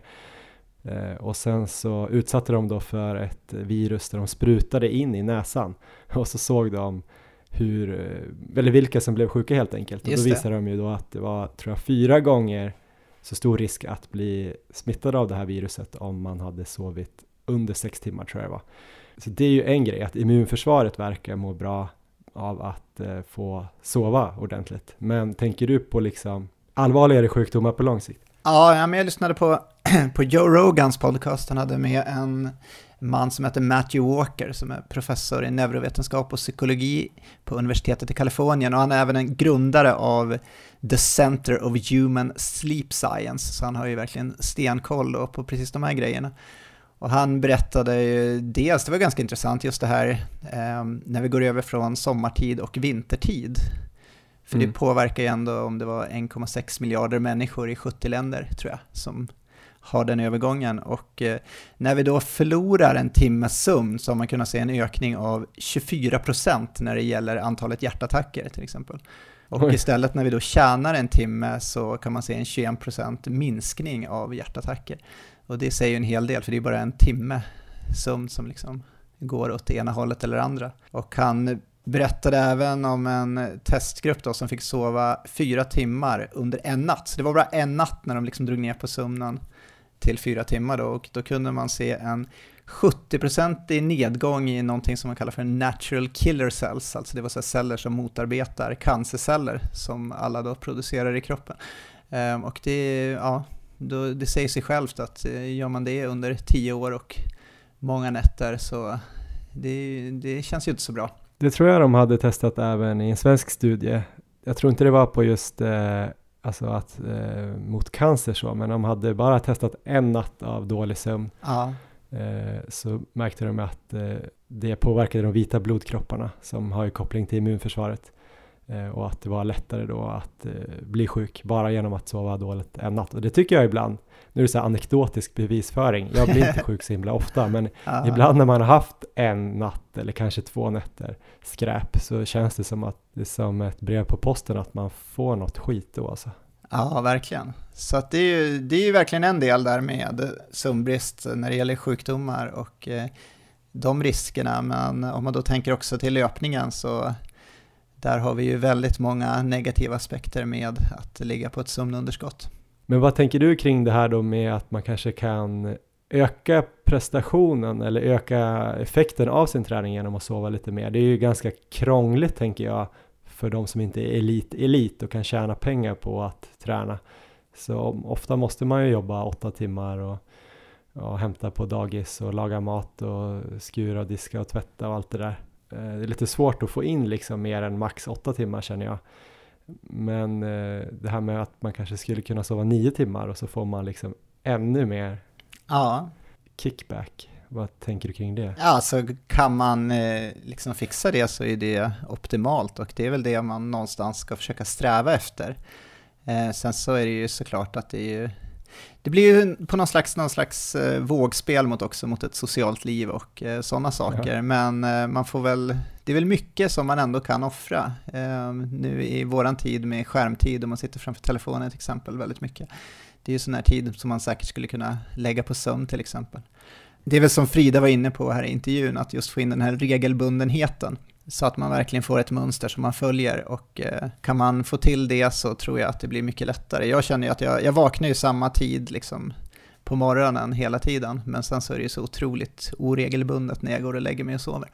och sen så utsatte de då för ett virus där de sprutade in i näsan och så såg de hur, eh, eller vilka som blev sjuka helt enkelt. Just och då visade det. de ju då att det var, tror jag, fyra gånger så stor risk att bli smittad av det här viruset om man hade sovit under sex timmar tror jag det var. Så det är ju en grej, att immunförsvaret verkar må bra av att eh, få sova ordentligt. Men tänker du på liksom allvarligare sjukdomar på lång sikt? Ja, men jag lyssnade på, på Joe Rogans podcast. Han hade med en man som heter Matthew Walker som är professor i neurovetenskap och psykologi på universitetet i Kalifornien och han är även en grundare av The Center of Human Sleep Science, så han har ju verkligen stenkoll på precis de här grejerna. Och han berättade ju dels, det var ganska intressant just det här eh, när vi går över från sommartid och vintertid för mm. det påverkar ju ändå om det var 1,6 miljarder människor i 70 länder, tror jag, som har den övergången. Och eh, när vi då förlorar en timmes sömn så har man kunnat se en ökning av 24% när det gäller antalet hjärtattacker till exempel. Och Oj. istället när vi då tjänar en timme så kan man se en 21% minskning av hjärtattacker. Och det säger ju en hel del, för det är bara en timme sömn som liksom går åt ena hållet eller andra. Och han berättade även om en testgrupp då som fick sova fyra timmar under en natt. Så det var bara en natt när de liksom drog ner på sömnen till fyra timmar då och då kunde man se en 70% nedgång i någonting som man kallar för natural killer cells, alltså det var så celler som motarbetar cancerceller som alla då producerar i kroppen. Ehm, och det, ja, då, det säger sig självt att eh, gör man det under tio år och många nätter så det, det känns ju inte så bra. Det tror jag de hade testat även i en svensk studie. Jag tror inte det var på just eh, alltså att, eh, mot cancer så, men de hade bara testat en natt av dålig sömn. Ja. Eh, så märkte de att eh, det påverkade de vita blodkropparna som har koppling till immunförsvaret. Eh, och att det var lättare då att bli sjuk bara genom att sova dåligt en natt. Och det tycker jag ibland, nu är det så här anekdotisk bevisföring, jag blir inte sjuk så himla ofta, men ja. ibland när man har haft en natt eller kanske två nätter skräp så känns det som att det är som ett brev på posten att man får något skit då alltså. Ja, verkligen. Så det, är ju, det är ju verkligen en del där med sömnbrist när det gäller sjukdomar och eh, de riskerna. Men om man då tänker också till löpningen så där har vi ju väldigt många negativa aspekter med att ligga på ett sömnunderskott. Men vad tänker du kring det här då med att man kanske kan öka prestationen eller öka effekten av sin träning genom att sova lite mer? Det är ju ganska krångligt tänker jag för de som inte är elit-elit och kan tjäna pengar på att träna. Så ofta måste man ju jobba åtta timmar och, och hämta på dagis och laga mat och skura och diska och tvätta och allt det där. Eh, det är lite svårt att få in liksom mer än max åtta timmar känner jag. Men eh, det här med att man kanske skulle kunna sova nio timmar och så får man liksom ännu mer ja. kickback. Vad tänker du kring det? Ja, så kan man eh, liksom fixa det så är det optimalt och det är väl det man någonstans ska försöka sträva efter. Sen så är det ju såklart att det är ju det blir ju på någon slags, någon slags eh, vågspel mot också mot ett socialt liv och eh, sådana saker. Ja. Men eh, man får väl, det är väl mycket som man ändå kan offra. Eh, nu i våran tid med skärmtid och man sitter framför telefonen till exempel väldigt mycket. Det är ju sån här tid som man säkert skulle kunna lägga på sömn till exempel. Det är väl som Frida var inne på här i intervjun, att just få in den här regelbundenheten. Så att man verkligen får ett mönster som man följer och eh, kan man få till det så tror jag att det blir mycket lättare. Jag känner ju att jag, jag vaknar ju samma tid liksom på morgonen hela tiden, men sen så är det ju så otroligt oregelbundet när jag går och lägger mig och sover.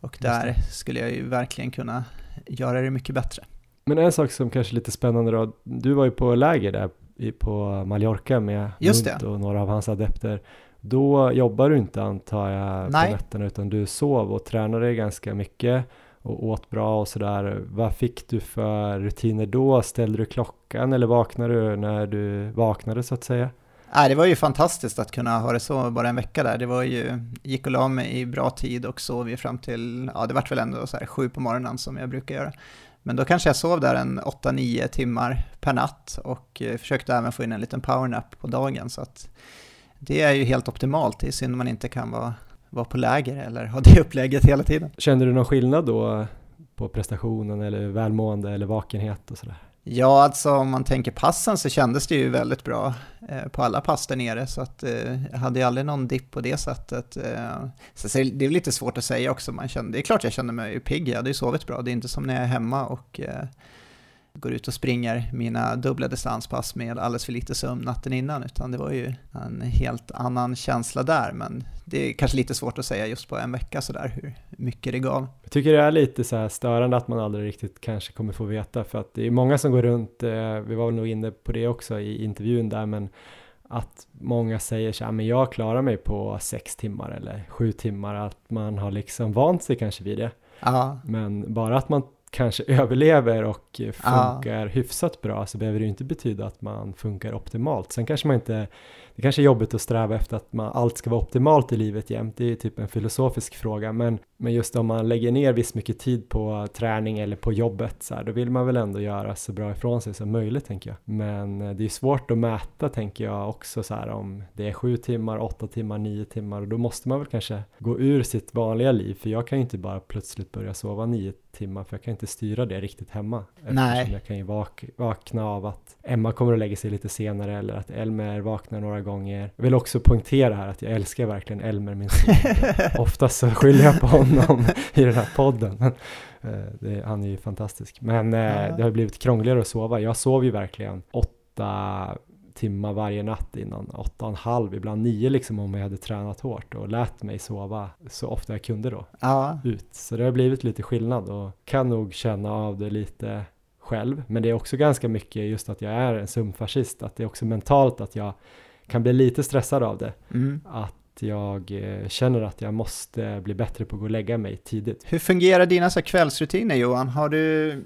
Och där skulle jag ju verkligen kunna göra det mycket bättre. Men en sak som kanske är lite spännande då, du var ju på läger där på Mallorca med Just och några av hans adepter. Då jobbar du inte antar jag Nej. på nätterna utan du sov och tränade ganska mycket och åt bra och sådär. Vad fick du för rutiner då? Ställde du klockan eller vaknade du när du vaknade så att säga? Nej, det var ju fantastiskt att kunna ha det så bara en vecka där. Det var ju, gick och la mig i bra tid och sov ju fram till, ja det vart väl ändå så här sju på morgonen som jag brukar göra. Men då kanske jag sov där en 8-9 timmar per natt och eh, försökte även få in en liten powernap på dagen så att det är ju helt optimalt. Det är synd man inte kan vara, vara på läger eller ha det upplägget hela tiden. Kände du någon skillnad då på prestationen eller välmående eller vakenhet och sådär? Ja, alltså om man tänker passen så kändes det ju väldigt bra eh, på alla pass där nere, så att eh, jag hade ju aldrig någon dipp på det sättet. Eh, så det är lite svårt att säga också, man kände, det är klart jag kände mig pigg, jag hade ju sovit bra, det är inte som när jag är hemma och eh, går ut och springer mina dubbla distanspass med alldeles för lite sömn natten innan, utan det var ju en helt annan känsla där. Men det är kanske lite svårt att säga just på en vecka sådär hur mycket det gav. Jag tycker det är lite så här störande att man aldrig riktigt kanske kommer få veta, för att det är många som går runt, eh, vi var nog inne på det också i intervjun där, men att många säger så här, men jag klarar mig på sex timmar eller sju timmar, att man har liksom vant sig kanske vid det. Ja. Men bara att man kanske överlever och funkar ja. hyfsat bra så behöver det inte betyda att man funkar optimalt. Sen kanske man inte, det kanske är jobbigt att sträva efter att man, allt ska vara optimalt i livet jämt, det är typ en filosofisk fråga, men, men just om man lägger ner viss mycket tid på träning eller på jobbet så här, då vill man väl ändå göra så bra ifrån sig som möjligt tänker jag. Men eh, det är svårt att mäta tänker jag också så här om det är sju timmar, åtta timmar, nio timmar och då måste man väl kanske gå ur sitt vanliga liv, för jag kan ju inte bara plötsligt börja sova nio timmar för jag kan inte styra det riktigt hemma. Nej. Jag kan ju vak vakna av att Emma kommer att lägga sig lite senare eller att Elmer vaknar några gånger. Jag vill också poängtera här att jag älskar verkligen Elmer, min son. Oftast så skyller jag på honom i den här podden. Eh, det, han är ju fantastisk. Men eh, ja. det har blivit krångligare att sova. Jag sov ju verkligen åtta timmar varje natt innan åtta och en halv, ibland nio liksom om jag hade tränat hårt och lät mig sova så ofta jag kunde då Ja, ut. Så det har blivit lite skillnad och kan nog känna av det lite själv. Men det är också ganska mycket just att jag är en sömnfascist, att det är också mentalt att jag kan bli lite stressad av det. mm. Att jag eh, känner att jag måste bli bättre på att gå och lägga mig tidigt. Hur fungerar dina så kvällsrutiner Johan? Har du,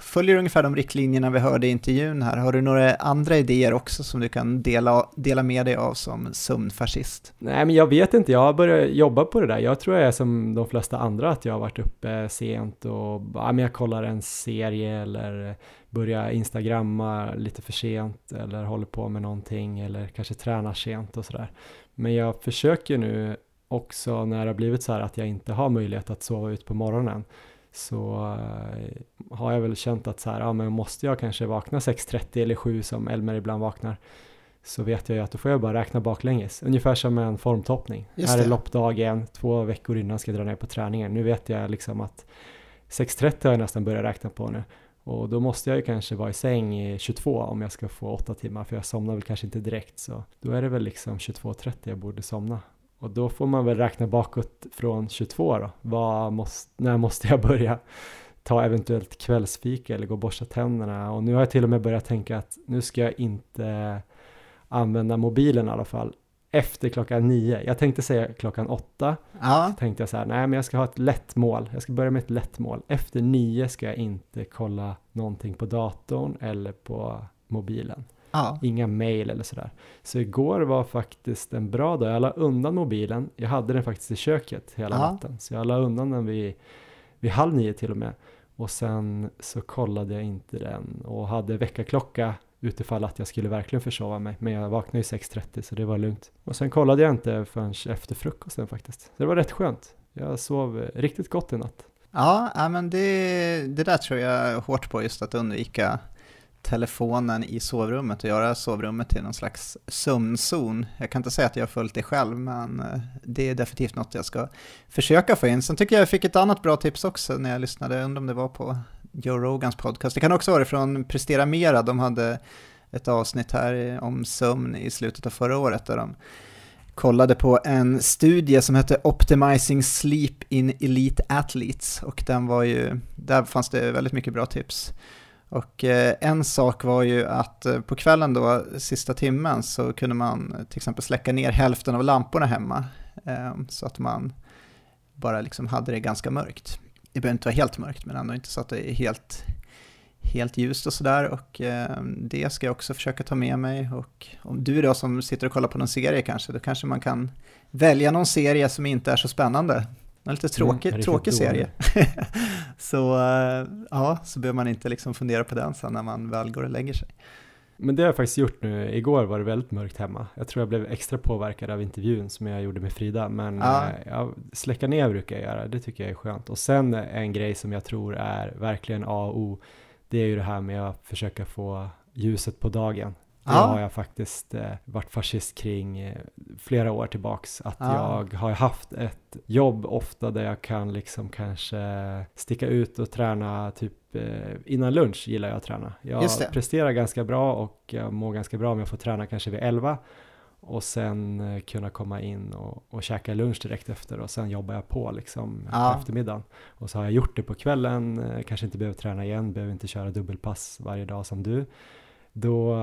följer du ungefär de riktlinjerna vi hörde i intervjun här? Har du några andra idéer också som du kan dela, dela med dig av som sömnfascist? Nej men jag vet inte, jag har börjat jobba på det där. Jag tror jag är som de flesta andra att jag har varit uppe sent och ja, men jag kollar en serie eller börjar instagramma lite för sent eller håller på med någonting eller kanske tränar sent och sådär. Men jag försöker nu också när det har blivit så här att jag inte har möjlighet att sova ut på morgonen så eh, har jag väl känt att så här, ja men måste jag kanske vakna 6.30 eller 7 som Elmer ibland vaknar så vet jag ju att då får jag bara räkna baklänges, ungefär som en formtoppning. Här är loppdagen, två veckor innan ska jag dra ner på träningen. Nu vet jag liksom att 6.30 har jag nästan börjat räkna på nu och då måste jag ju kanske vara i säng i 22 om jag ska få 8 timmar för jag somnar väl kanske inte direkt så då är det väl liksom 22.30 jag borde somna. Och då får man väl räkna bakåt från 22 då. Vad måste, när måste jag börja ta eventuellt kvällsfika eller gå och borsta tänderna? Och nu har jag till och med börjat tänka att nu ska jag inte använda mobilen i alla fall efter klockan nio. Jag tänkte säga klockan åtta. Ja, Tänkte jag så här, nej men jag ska ha ett lätt mål. Jag ska börja med ett lätt mål. Efter nio ska jag inte kolla någonting på datorn eller på mobilen. Ja, Inga mail eller sådär. Så igår var faktiskt en bra dag. Jag la undan mobilen. Jag hade den faktiskt i köket hela Ja. natten. Så jag la undan den vid, vid halv nio till och med. Och sen så kollade jag inte den och hade väckarklocka utifall att jag skulle verkligen försova mig. Men jag vaknade ju 6.30 så det var lugnt. Och sen kollade jag inte förrän efter frukosten faktiskt. Så det var rätt skönt. Jag sov riktigt gott i natt. ja, men det, det där tror jag hårt på just att undvika telefonen i sovrummet och göra sovrummet till någon slags sömnzon. Jag kan inte säga att jag har följt det själv, men eh, det är definitivt något jag ska försöka få in. Sen tycker jag jag fick ett annat bra tips också när jag lyssnade, jag undrar om det var på Joe Rogans podcast. Det kan också vara från Prestera Mera, de hade ett avsnitt här om sömn i slutet av förra året där de kollade på en studie som hette Optimizing Sleep in Elite Athletes och den var ju, där fanns det väldigt mycket bra tips. Och eh, en sak var ju att eh, på kvällen då, sista timmen, så kunde man till exempel släcka ner hälften av lamporna hemma. Ehm, så att man bara liksom hade det ganska mörkt. Det behöver inte vara helt mörkt, men ändå inte så att det är helt, helt ljust och sådär. Och ehm, det ska jag också försöka ta med mig. Och om du då som sitter och kollar på någon serie kanske, då kanske man kan välja någon serie som inte är så spännande. En lite tråkig, riktigt tråkig serie. så eh, ja, så behöver man inte liksom fundera på den sen när man väl går och lägger sig. Men det har jag faktiskt gjort nu. Igår var det väldigt mörkt hemma. Jag tror jag blev extra påverkad av intervjun som jag gjorde med Frida. Men Ja. eh, ja, släcka ner brukar jag göra. Det tycker jag är skönt. Och sen en grej som jag tror är verkligen A och O. Det är ju det här med att försöka få ljuset på dagen. Det Ja. har jag faktiskt eh, varit fascist kring eh, flera år tillbaks. Att Ja. jag har haft ett jobb ofta där jag kan liksom kanske sticka ut och träna typ eh, innan lunch gillar jag att träna. Jag presterar ganska bra och jag mår ganska bra om jag får träna kanske vid 11 och sen eh, kunna komma in och, och käka lunch direkt efter och sen jobbar jag på liksom Ja. på eftermiddagen. Och så har jag gjort det på kvällen, eh, kanske inte behöver träna igen, behöver inte köra dubbelpass varje dag som du. Då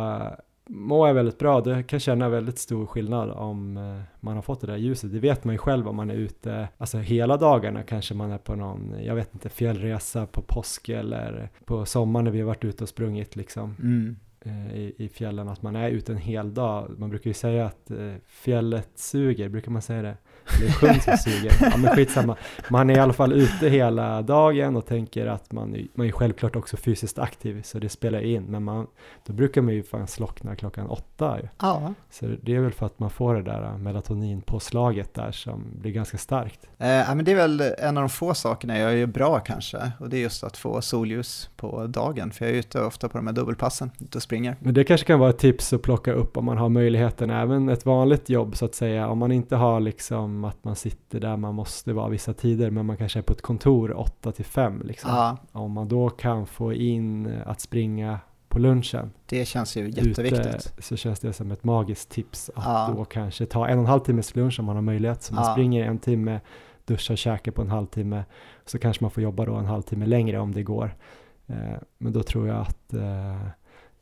mår jag väldigt bra, det kan känna väldigt stor skillnad om eh, man har fått det där ljuset. Det vet man ju själv om man är ute, alltså hela dagarna kanske man är på någon, jag vet inte, fjällresa på påsk eller på sommaren när vi har varit ute och sprungit liksom Mm. eh, i, i fjällen, att man är ute en hel dag. Man brukar ju säga att eh, fjället suger, brukar man säga det? Eller sjön som suger. Ja men skitsamma. Man är i alla fall ute hela dagen och tänker att man, är- man är självklart också fysiskt aktiv så det spelar in. Men man, då brukar man ju fan slockna klockan åtta ju. Ja, Så det är väl för att man får det där melatoninpåslaget där som blir ganska starkt. Eh, ja, men det är väl en av de få sakerna jag gör bra kanske. Och det är just att få solljus på dagen. För jag är ute ofta på de här dubbelpassen, ute och springer. Men det kanske kan vara ett tips att plocka upp om man har möjligheten, även ett vanligt jobb så att säga, om man inte har liksom att man sitter där man måste vara vissa tider, men man kanske är på ett kontor 8 till 5 liksom. Ja, Om man då kan få in att springa på lunchen. Det känns ju jätteviktigt. Ute så känns det som ett magiskt tips att ja. då kanske ta en och en halv timmes lunch om man har möjlighet. Så man ja. springer en timme, duschar och käkar på en halvtimme. Så kanske man får jobba då en halvtimme längre om det går. Eh, men då tror jag att eh,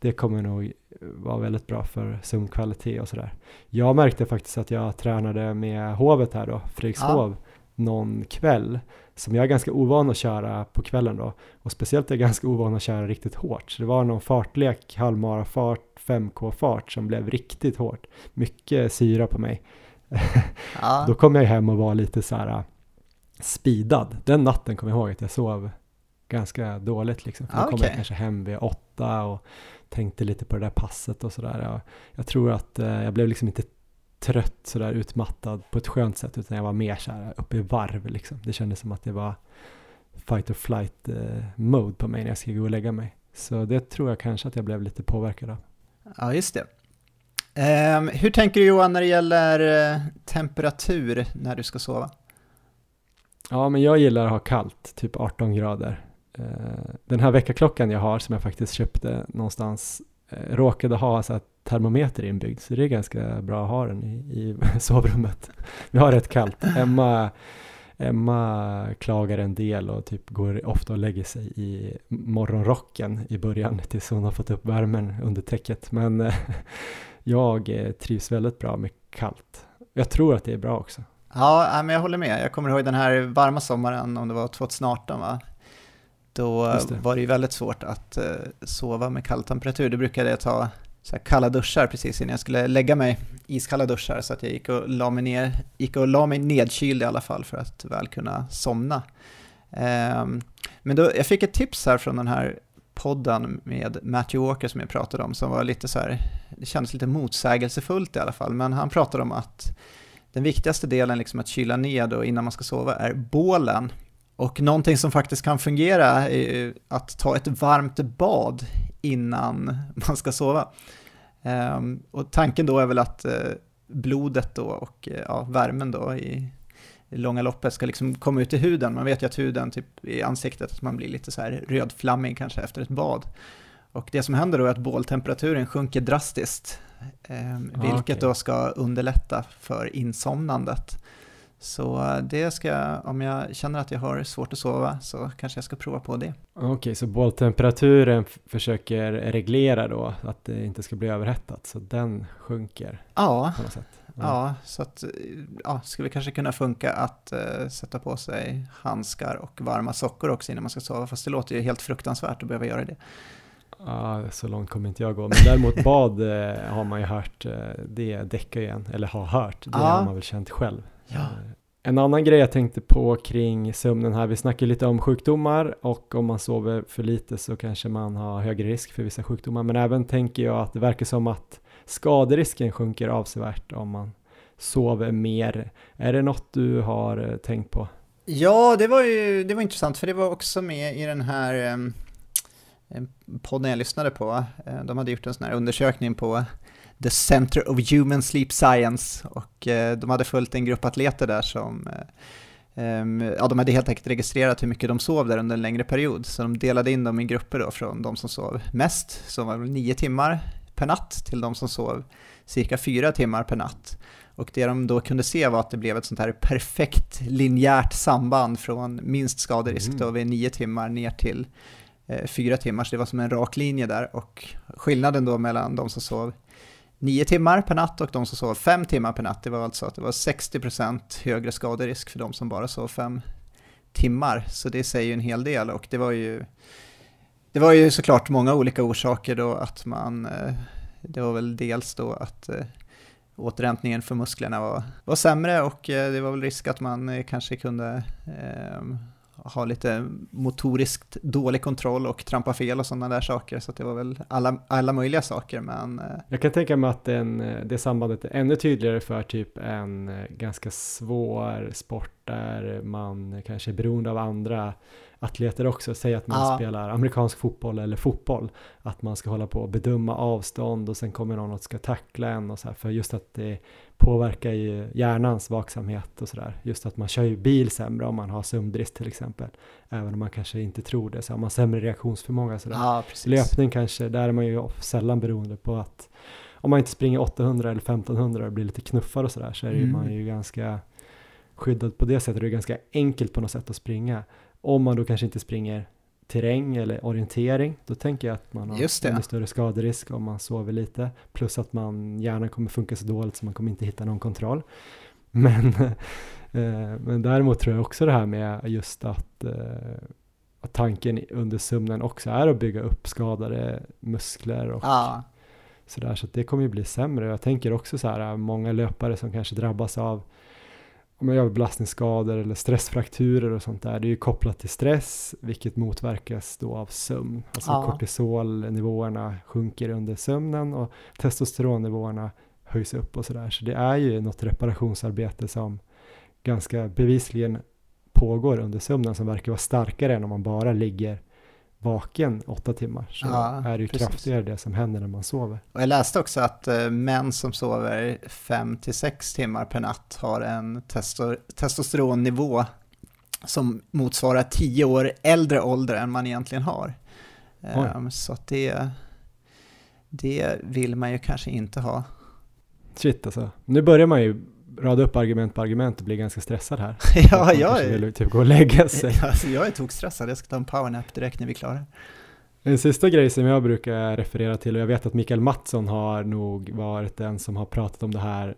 det kommer nog vara väldigt bra för sömnkvalitet och sådär. Jag märkte faktiskt att jag tränade med hovet här då, Fredrikshov, ja. någon kväll som jag är ganska ovan att köra på kvällen då. Och speciellt är jag ganska ovan att köra riktigt hårt. Så det var någon fartlek, halvmarafart, 5K-fart som blev riktigt hårt. Mycket syra på mig. Ja. då kom jag hem och var lite så här äh, speedad. Den natten kom jag ihåg att jag sov ganska dåligt liksom. För då okay. kom jag kanske hem vid åtta och tänkte lite på det där passet och sådär. Jag, jag tror att eh, jag blev liksom inte trött sådär utmattad på ett skönt sätt utan jag var mer såhär uppe i varv liksom. Det kändes som att det var fight or flight eh, mode på mig när jag skulle gå och lägga mig. Så det tror jag kanske att jag blev lite påverkad av. Ja, just det. Um, hur tänker du Johan när det gäller uh, temperatur när du ska sova? Ja, men jag gillar att ha kallt, typ 18 grader. Eh, den här väckarklockan jag har som jag faktiskt köpte någonstans eh, råkade ha så att termometer inbyggd, så det är ganska bra att ha den i, i sovrummet. Vi har rätt kallt. Emma, Emma klagar en del och typ går ofta och lägger sig i morgonrocken i början tills hon har fått upp värmen under täcket. Men eh, jag eh, trivs väldigt bra med kallt. Jag tror att det är bra också. Ja, men jag håller med. Jag kommer ihåg den här varma sommaren, om det var 2018 va? Då det. var det ju väldigt svårt att uh, sova med kall temperatur. Det brukade jag ta så kalla duschar precis innan jag skulle lägga mig. Iskalla duschar så att jag gick och la mig, ner, gick och la mig nedkyld i alla fall för att väl kunna somna. Um, men då, jag fick ett tips här från den här podden med Matthew Walker som jag pratade om som var lite så här, det kändes lite motsägelsefullt i alla fall, men han pratade om att den viktigaste delen liksom att kyla ned och innan man ska sova är bålen. Och någonting som faktiskt kan fungera är att ta ett varmt bad innan man ska sova. Um, och tanken då är väl att uh, blodet då och uh, ja, värmen då i, långa loppet ska liksom komma ut i huden. Man vet ju att huden typ i ansiktet, att man blir lite så här rödflammig kanske efter ett bad. Och det som händer då är att båltemperaturen sjunker drastiskt, eh, vilket okay. då ska underlätta för insomnandet. Så det ska om jag känner att jag har svårt att sova så kanske jag ska prova på det. Okej, okay, så båltemperaturen försöker reglera då att det inte ska bli överhettat, så den sjunker ja. på något sätt? Ja, ja så att, ja, skulle kanske kunna funka att uh, sätta på sig handskar och varma sockor också innan man ska sova, fast det låter ju helt fruktansvärt att behöva göra det. Ja, så långt kommer inte jag gå. Men däremot bad eh, har man ju hört, eh, det däckar ju en, eller har hört, det ja. har man väl känt själv. Ja. Eh, en annan grej jag tänkte på kring sömnen här, vi snackar lite om sjukdomar och om man sover för lite så kanske man har högre risk för vissa sjukdomar. Men även tänker jag att det verkar som att skaderisken sjunker avsevärt om man sover mer. Är det något du har tänkt på? Ja, det var ju det var intressant för det var också med i den här um podden jag lyssnade på, eh, de hade gjort en sån här undersökning på The Center of Human Sleep Science och eh, de hade följt en grupp atleter där som eh, Ja, de hade helt enkelt registrerat hur mycket de sov där under en längre period, så de delade in dem i grupper då från de som sov mest, som var nio timmar per natt, till de som sov cirka fyra timmar per natt. Och det de då kunde se var att det blev ett sånt här perfekt linjärt samband från minst skaderisk mm. då vid nio timmar ner till eh, fyra timmar, så det var som en rak linje där. Och skillnaden då mellan de som sov nio timmar per natt och de som sov fem timmar per natt, det var alltså att det var 60% högre skaderisk för de som bara sov fem timmar. Så det säger ju en hel del och det var ju, det var ju såklart många olika orsaker då att man, eh, det var väl dels då att eh, återhämtningen för musklerna var, var sämre och eh, det var väl risk att man kanske kunde ha lite motoriskt dålig kontroll och trampa fel och sådana där saker. Så det var väl alla, alla möjliga saker. Men... Eh, Jag kan tänka mig att den, eh, det sambandet är ännu tydligare för typ en eh, ganska svår sport där man kanske är beroende av andra atleter också. Säg att man Ja. spelar amerikansk fotboll eller fotboll. Att man ska hålla på och bedöma avstånd och sen kommer någon och ska tackla en och så här. För just att det påverkar ju hjärnans vaksamhet och sådär. Just att man kör ju bil sämre om man har sömnbrist till exempel. Även om man kanske inte tror det så har man sämre reaktionsförmåga sådär. Ja. Löpning kanske, där är man ju sällan beroende på att om man inte springer 800 eller 1500 och blir lite knuffar och sådär så är det ju, Mm. man ju ganska skyddad på det sättet. Det är ganska enkelt på något sätt att springa. Om man då kanske inte springer terräng eller orientering, då tänker jag att man har ännu större skaderisk om man sover lite. Plus att man hjärnan kommer funka så dåligt så man kommer inte hitta någon kontroll. Men, eh, men däremot tror jag också det här med just att, eh, att tanken under sömnen också är att bygga upp skadade muskler och Ja, sådär. Så det kommer ju bli sämre. Jag tänker också så här, många löpare som kanske drabbas av om jag gör belastningsskador eller stressfrakturer och sånt där. Det är ju kopplat till stress, vilket motverkas då av sömn. Alltså Ja. kortisolnivåerna sjunker under sömnen och testosteronnivåerna höjs upp och sådär. Så det är ju något reparationsarbete som ganska bevisligen pågår under sömnen som verkar vara starkare än om man bara ligger vaken åtta timmar. Så Ja, är det ju precis. kraftigare det som händer när man sover. och jag läste också att eh, män som sover 5-6 timmar per natt har en testo testosteronnivå som motsvarar 10 år äldre ålder än man egentligen har. Ehm, så att det, det vill man ju kanske inte ha. Shit alltså. Nu börjar man ju rada upp argument på argument och bli ganska stressad här. ja, jag är, vill typ gå och lägga sig. alltså, jag är tokstressad, jag ska ta en powernap direkt när vi är klara. En sista grej som jag brukar referera till och jag vet att Mikael Mattsson har nog varit den som har pratat om det här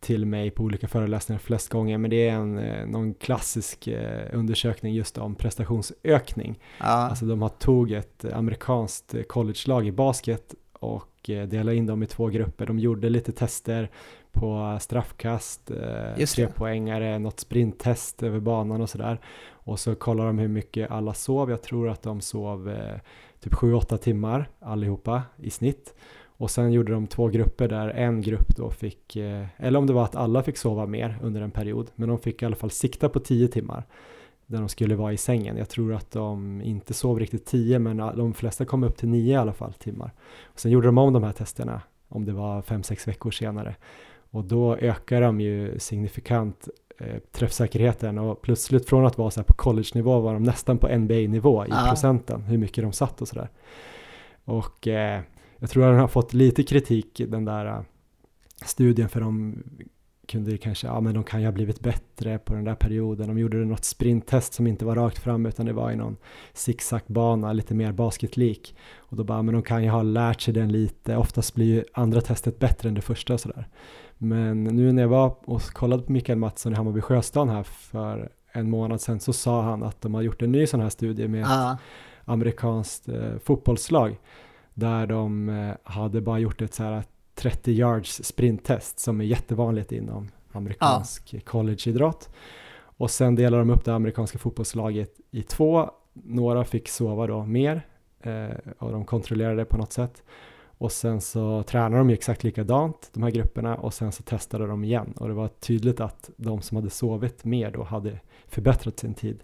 till mig på olika föreläsningar flest gånger men det är en, eh, någon klassisk eh, undersökning just om prestationsökning. Ja, Alltså de har tog ett eh, amerikanskt collegelag i basket och delade in dem i två grupper. De gjorde lite tester på straffkast, eh, trepoängare, något sprinttest över banan och sådär. Och så kollar de hur mycket alla sov. Jag tror att de sov eh, typ 7-8 timmar allihopa i snitt. Och sen gjorde de två grupper där en grupp då fick, eh, eller om det var att alla fick sova mer under en period, men de fick i alla fall sikta på 10 timmar där de skulle vara i sängen. Jag tror att de inte sov riktigt 10 men de flesta kom upp till 9 i alla fall timmar. Och sen gjorde de om de här testerna om det var 5-6 veckor senare och då ökar de ju signifikant eh, träffsäkerheten och plötsligt från att vara så här på college-nivå var de nästan på NBA-nivå i Ja. procenten hur mycket de satt och sådär. Och eh, jag tror att den har fått lite kritik den där eh, studien för de kunde kanske, ja men de kan ju ha blivit bättre på den där perioden. De gjorde något sprinttest som inte var rakt fram utan det var i någon zigzagbana, lite mer basketlik. Och då bara, men de kan ju ha lärt sig den lite. Oftast blir ju andra testet bättre än det första och sådär. Men nu när jag var och kollade på Mikael Mattsson i Hammarby Sjöstad här för en månad sedan så sa han att de har gjort en ny sån här studie med ja, amerikanskt eh, fotbollslag där de eh, hade bara gjort ett så här 30 yards sprinttest som är jättevanligt inom amerikansk collegeidrott. Och sen delar de upp det amerikanska fotbollslaget i två. Några fick sova då mer eh, och de kontrollerade på något sätt. Och sen så tränar de ju exakt likadant, de här grupperna, och sen så testade de igen. Och det var tydligt att de som hade sovit mer då hade förbättrat sin tid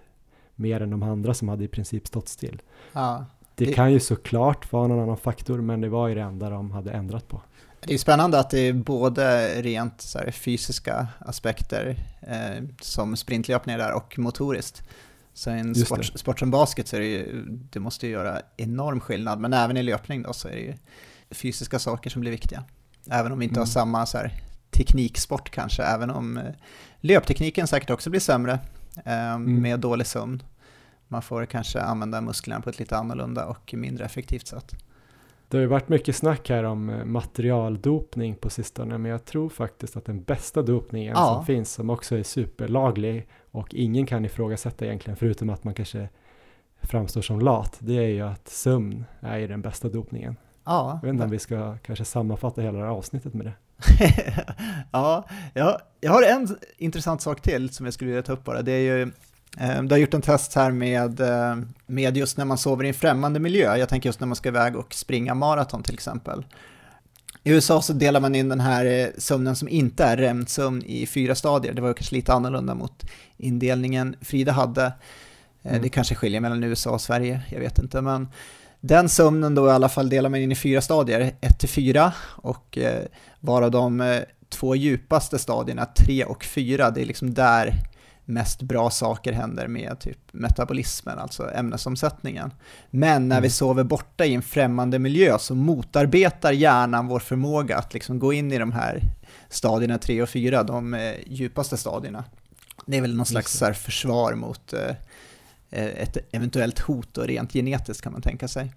mer än de andra som hade i princip stått still. ja. Det, Det- kan ju såklart vara någon annan faktor, men det var ju det enda de hade ändrat på. Det är spännande att det är både rent här, fysiska aspekter eh, som sprintlöpning där och motoriskt. Så i en sport, sport som basket så är det ju, det måste ju göra enorm skillnad, men även i löpning då så är det ju fysiska saker som blir viktiga. Även om vi inte har Mm. samma så här, tekniksport kanske, även om eh, löptekniken säkert också blir sämre eh, med dålig sömn. Man får kanske använda musklerna på ett lite annorlunda och mindre effektivt sätt. Det har ju varit mycket snack här om eh, materialdopning på sistone, men jag tror faktiskt att den bästa dopningen Ja. som finns, som också är superlaglig och ingen kan ifrågasätta egentligen, förutom att man kanske framstår som lat, det är ju att sömn är den bästa dopningen. Ja, Jag vet inte om vi ska kanske sammanfatta hela det här avsnittet med det. ja, jag, jag har en intressant sak till som jag skulle vilja ta upp bara. Det är ju, eh, du har gjort en test här med, eh, med just när man sover i en främmande miljö. Jag tänker just när man ska iväg och springa maraton till exempel. I USA så delar man in den här eh, sömnen som inte är REM-sömn i fyra stadier. Det var ju kanske lite annorlunda mot indelningen Frida hade. Mm. Det kanske skiljer mellan USA och Sverige, jag vet inte. Men den sömnen då i alla fall delar man in i fyra stadier, 1 till 4 och eh, varav de eh, två djupaste stadierna, 3 och 4, det är liksom där mest bra saker händer med typ metabolismen, alltså ämnesomsättningen. Men när vi mm. sover borta i en främmande miljö så motarbetar hjärnan vår förmåga att liksom gå in i de här stadierna 3 och 4, de eh, djupaste stadierna. Det är väl någon slags här, försvar mot eh, ett eventuellt hot och rent genetiskt kan man tänka sig.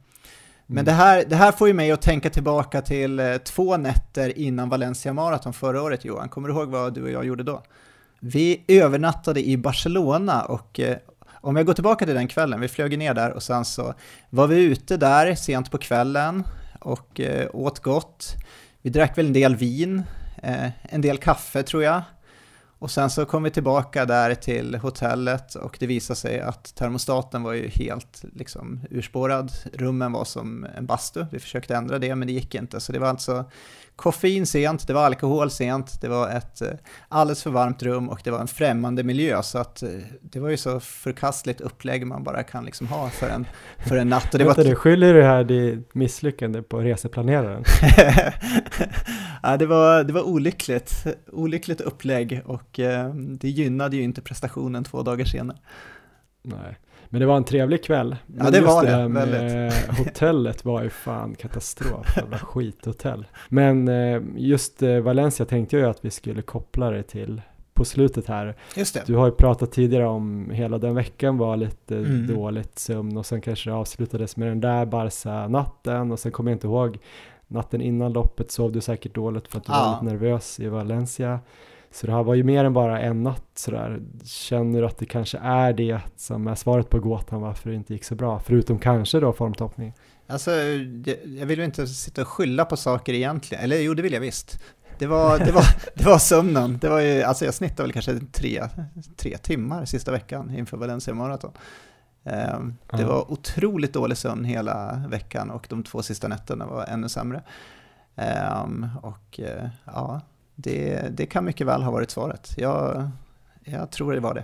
Men mm. det, här, det här får ju mig att tänka tillbaka till eh, två nätter innan Valencia Marathon förra året Johan. Kommer du ihåg vad du och jag gjorde då? Vi övernattade i Barcelona och eh, om jag går tillbaka till den kvällen, vi flög ner där och sen så var vi ute där sent på kvällen och eh, åt gott. Vi drack väl en del vin, eh, en del kaffe tror jag. Och sen så kom vi tillbaka där till hotellet och det visade sig att termostaten var ju helt liksom urspårad. Rummen var som en bastu. Vi försökte ändra det men det gick inte. Så det var alltså koffein sent, det var alkohol sent, det var ett eh, alldeles för varmt rum och det var en främmande miljö. Så att eh, det var ju så förkastligt upplägg man bara kan liksom ha för en, för en natt. Och det Vänta, var... du skyller det här ditt misslyckande på reseplaneraren? ja, det var, det var olyckligt, olyckligt upplägg och eh, det gynnade ju inte prestationen två dagar senare. Nej. Men det var en trevlig kväll. Men ja det var det, det väldigt. hotellet var ju fan katastrof, jävla skithotell. Men eh, just eh, Valencia tänkte jag ju att vi skulle koppla det till på slutet här. Just det. Du har ju pratat tidigare om hela den veckan var lite mm. dåligt sömn och sen kanske det avslutades med den där Barca-natten och sen kommer jag inte ihåg natten innan loppet sov du säkert dåligt för att du ja. var lite nervös i Valencia. Så det här var ju mer än bara en natt sådär. Känner du att det kanske är det som är svaret på gåtan varför det inte gick så bra? Förutom kanske då formtoppning. Alltså, jag vill ju inte sitta och skylla på saker egentligen. Eller jo, det vill jag visst. Det var, det var, det var sömnen. Det var ju, alltså jag snittade väl kanske tre, tre timmar sista veckan inför Valencia Marathon. Um, det var otroligt dålig sömn hela veckan och de två sista nätterna var ännu sämre. Um, och uh, ja, det, det kan mycket väl ha varit svaret. Jag, jag tror det var det.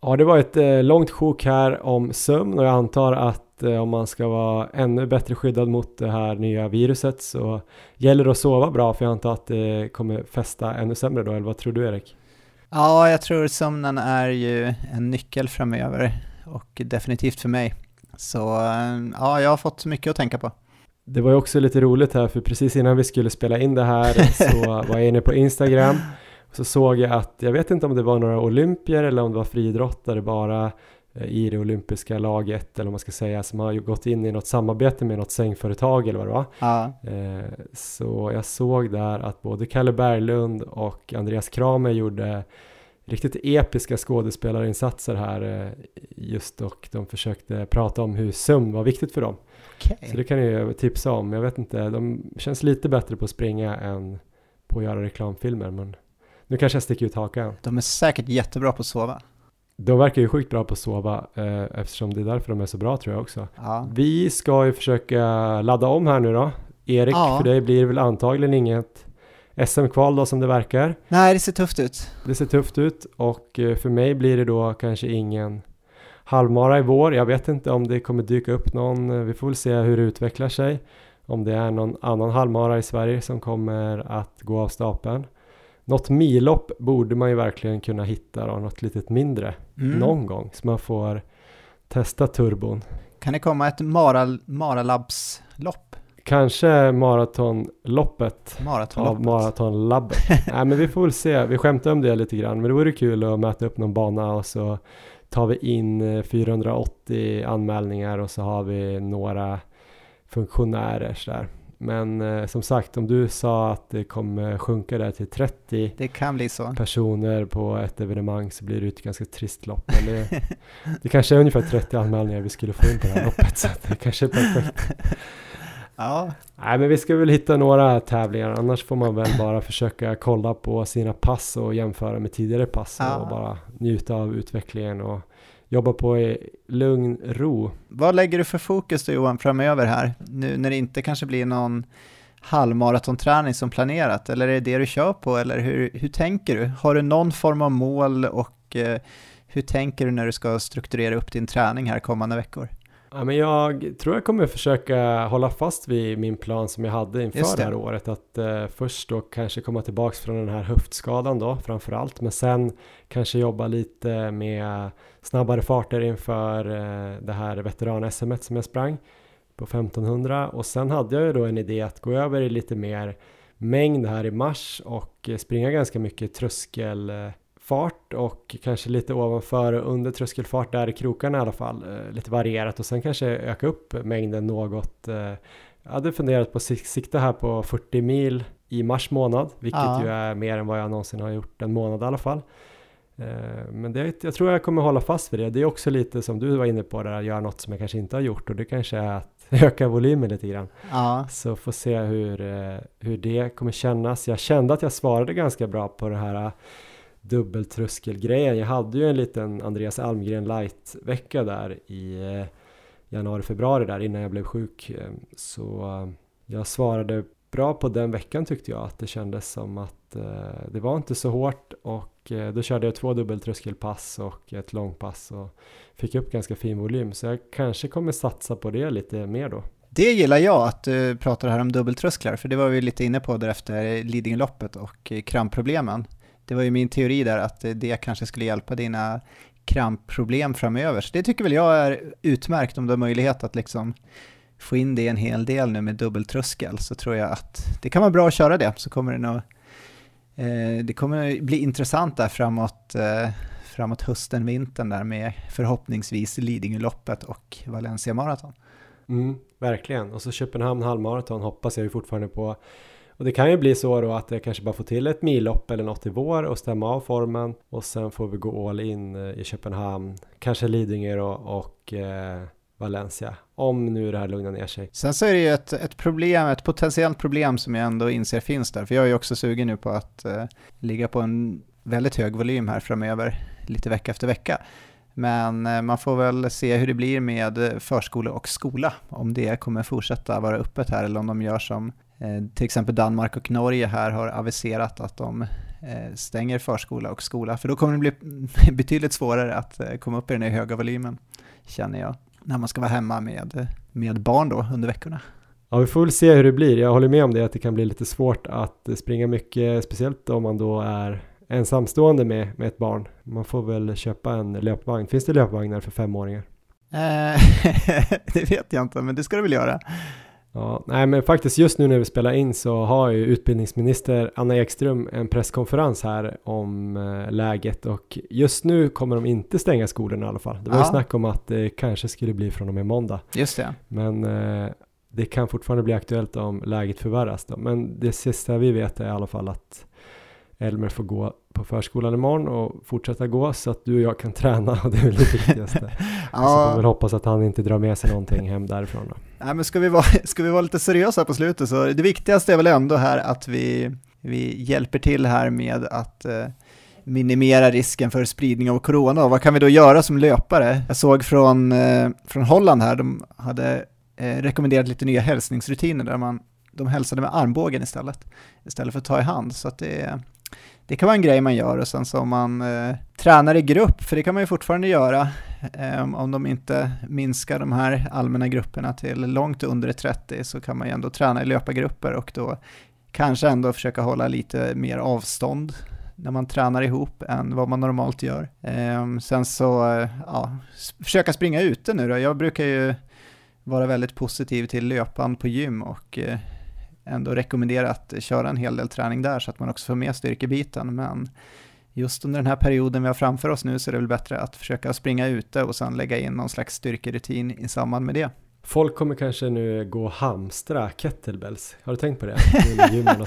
Ja, det var ett eh, långt sjok här om sömn och jag antar att eh, om man ska vara ännu bättre skyddad mot det här nya viruset så gäller det att sova bra för jag antar att det kommer fästa ännu sämre då, eller vad tror du Erik? Ja, jag tror sömnen är ju en nyckel framöver och definitivt för mig. Så ja, jag har fått mycket att tänka på. Det var ju också lite roligt här för precis innan vi skulle spela in det här så var jag inne på Instagram och så såg jag att, jag vet inte om det var några olympier eller om det var friidrottare bara eh, i det olympiska laget eller om man ska säga som har gått in i något samarbete med något sängföretag eller vad det var. Ja. Eh, så jag såg där att både Kalle Berglund och Andreas Kramer gjorde riktigt episka skådespelarinsatser här eh, just och de försökte prata om hur sömn var viktigt för dem. Okay. Så det kan jag tipsa om. Jag vet inte, de känns lite bättre på att springa än på att göra reklamfilmer men nu kanske jag sticker ut hakan. De är säkert jättebra på att sova. De verkar ju sjukt bra på att sova eh, eftersom det är därför de är så bra tror jag också. Ja. Vi ska ju försöka ladda om här nu då. Erik, ja. för dig blir det väl antagligen inget SM-kval då som det verkar. Nej, det ser tufft ut. Det ser tufft ut och eh, för mig blir det då kanske ingen halvmara i vår. Jag vet inte om det kommer dyka upp någon. Eh, vi får väl se hur det utvecklar sig. Om det är någon annan halvmara i Sverige som kommer att gå av stapeln. Något millopp borde man ju verkligen kunna hitta då, något litet mindre mm. någon gång så man får testa turbon. Kan det komma ett Mara, Maralabs-lopp? Kanske maratonloppet av Maratonlabbet. Nej men vi får väl se, vi skämtar om det lite grann men det vore kul att mäta upp någon bana och så tar vi in 480 eh, anmälningar och så har vi några funktionärer sådär. Men eh, som sagt, om du sa att det kommer sjunka där till 30 det kan bli så. personer på ett evenemang så blir det ett ganska trist lopp. Men det, det kanske är ungefär 30 anmälningar vi skulle få in på det här loppet så det kanske är perfekt. Ja. Nej men vi ska väl hitta några tävlingar annars får man väl bara försöka kolla på sina pass och jämföra med tidigare pass ja. och bara njuta av utvecklingen och jobba på i lugn ro. Vad lägger du för fokus då Johan framöver här? Nu när det inte kanske blir någon halvmaratonträning som planerat? Eller är det det du kör på? Eller hur, hur tänker du? Har du någon form av mål och eh, hur tänker du när du ska strukturera upp din träning här kommande veckor? Ja, men jag tror jag kommer försöka hålla fast vid min plan som jag hade inför det. det här året. Att eh, först då kanske komma tillbaks från den här höftskadan då framför allt. Men sen kanske jobba lite med snabbare farter inför eh, det här veteran-SM som jag sprang på 1500. Och sen hade jag ju då en idé att gå över i lite mer mängd här i mars och springa ganska mycket tröskel eh, fart och kanske lite ovanför och under tröskelfart där i krokarna i alla fall. Eh, lite varierat och sen kanske öka upp mängden något. Eh, jag hade funderat på att sikta här på 40 mil i mars månad, vilket ja. ju är mer än vad jag någonsin har gjort en månad i alla fall. Eh, men det, jag tror jag kommer hålla fast vid det. Det är också lite som du var inne på, där att göra något som jag kanske inte har gjort och det kanske är att öka volymen lite grann. Ja. Så får se hur, hur det kommer kännas. Jag kände att jag svarade ganska bra på det här dubbeltröskelgrejen. Jag hade ju en liten Andreas Almgren light-vecka där i eh, januari, februari där innan jag blev sjuk. Ehm, så eh, jag svarade bra på den veckan tyckte jag att det kändes som att eh, det var inte så hårt och då körde jag två dubbeltröskelpass och ett långpass och fick upp ganska fin volym så jag kanske kommer satsa på det lite mer då. Det gillar jag att du pratar här om dubbeltrösklar, för det var vi lite inne på där efter Lidingöloppet och krampproblemen det var ju min teori där att det kanske skulle hjälpa dina krampproblem framöver. Så det tycker väl jag är utmärkt om du har möjlighet att liksom få in det en hel del nu med dubbeltröskel så tror jag att det kan vara bra att köra det så kommer det nog eh, det kommer bli intressant där framåt, eh, framåt hösten, vintern där med förhoppningsvis Lidingöloppet och Valencia Marathon. Mm, verkligen, och så Köpenhamn halvmaraton hoppas jag ju fortfarande på och det kan ju bli så då att jag kanske bara får till ett millopp eller något i vår och stämma av formen och sen får vi gå all in eh, i Köpenhamn, kanske Lidingö och, och eh, Valencia, om nu det här lugnar ner sig. Sen så är det ju ett, ett problem, ett potentiellt problem som jag ändå inser finns där, för jag är ju också sugen nu på att eh, ligga på en väldigt hög volym här framöver, lite vecka efter vecka. Men eh, man får väl se hur det blir med eh, förskola och skola, om det kommer fortsätta vara öppet här eller om de gör som till exempel Danmark och Norge här har aviserat att de eh, stänger förskola och skola, för då kommer det bli betydligt svårare att eh, komma upp i den här höga volymen, känner jag, när man ska vara hemma med, med barn då under veckorna. Ja, vi får väl se hur det blir. Jag håller med om det, att det kan bli lite svårt att springa mycket, speciellt om man då är ensamstående med, med ett barn. Man får väl köpa en löpvagn. Finns det löpvagnar för femåringar? det vet jag inte, men det ska du väl göra. Ja, nej men faktiskt just nu när vi spelar in så har ju utbildningsminister Anna Ekström en presskonferens här om eh, läget och just nu kommer de inte stänga skolorna i alla fall. Det var ja. ju snack om att det kanske skulle bli från och med måndag. Just det. Men eh, det kan fortfarande bli aktuellt om läget förvärras då. Men det sista vi vet är i alla fall att Elmer får gå på förskolan imorgon och fortsätta gå så att du och jag kan träna och det är väl det viktigaste. ja. Så får vi hoppas att han inte drar med sig någonting hem därifrån då. Nej men ska vi vara, ska vi vara lite seriösa på slutet så det viktigaste är väl ändå här att vi, vi hjälper till här med att eh, minimera risken för spridning av corona. Och vad kan vi då göra som löpare? Jag såg från, eh, från Holland här, de hade eh, rekommenderat lite nya hälsningsrutiner där man de hälsade med armbågen istället, istället för att ta i hand. Så att det, det kan vara en grej man gör och sen så om man eh, tränar i grupp, för det kan man ju fortfarande göra Ehm, om de inte minskar de här allmänna grupperna till långt under 30 så kan man ju ändå träna i löpargrupper och då kanske ändå försöka hålla lite mer avstånd när man tränar ihop än vad man normalt gör. Ehm, sen så, ja, försöka springa ute nu då. Jag brukar ju vara väldigt positiv till löpan på gym och eh, ändå rekommendera att köra en hel del träning där så att man också får med styrkebiten. Men just under den här perioden vi har framför oss nu så är det väl bättre att försöka springa ute och sen lägga in någon slags styrkerutin i samband med det. Folk kommer kanske nu gå och hamstra kettlebells. Har du tänkt på det? Gymmen har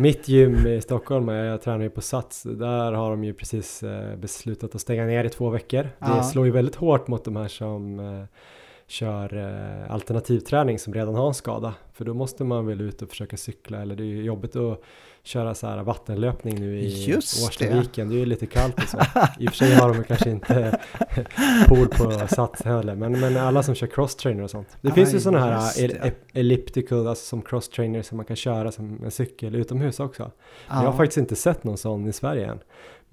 Mitt gym i Stockholm, jag tränar ju på Sats, där har de ju precis eh, beslutat att stänga ner i två veckor. Det slår ju väldigt hårt mot de här som eh, kör eh, alternativträning som redan har en skada. För då måste man väl ut och försöka cykla eller det är ju jobbigt att köra så här vattenlöpning nu i Årstaviken. Det. det är ju lite kallt och så. I och för sig har de kanske inte pool på Sats heller. Men, men alla som kör crosstrainer och sånt. Det Aj, finns ju sådana här el elliptical, alltså som crosstrainer som man kan köra som en cykel utomhus också. Ja. Jag har faktiskt inte sett någon sån i Sverige än.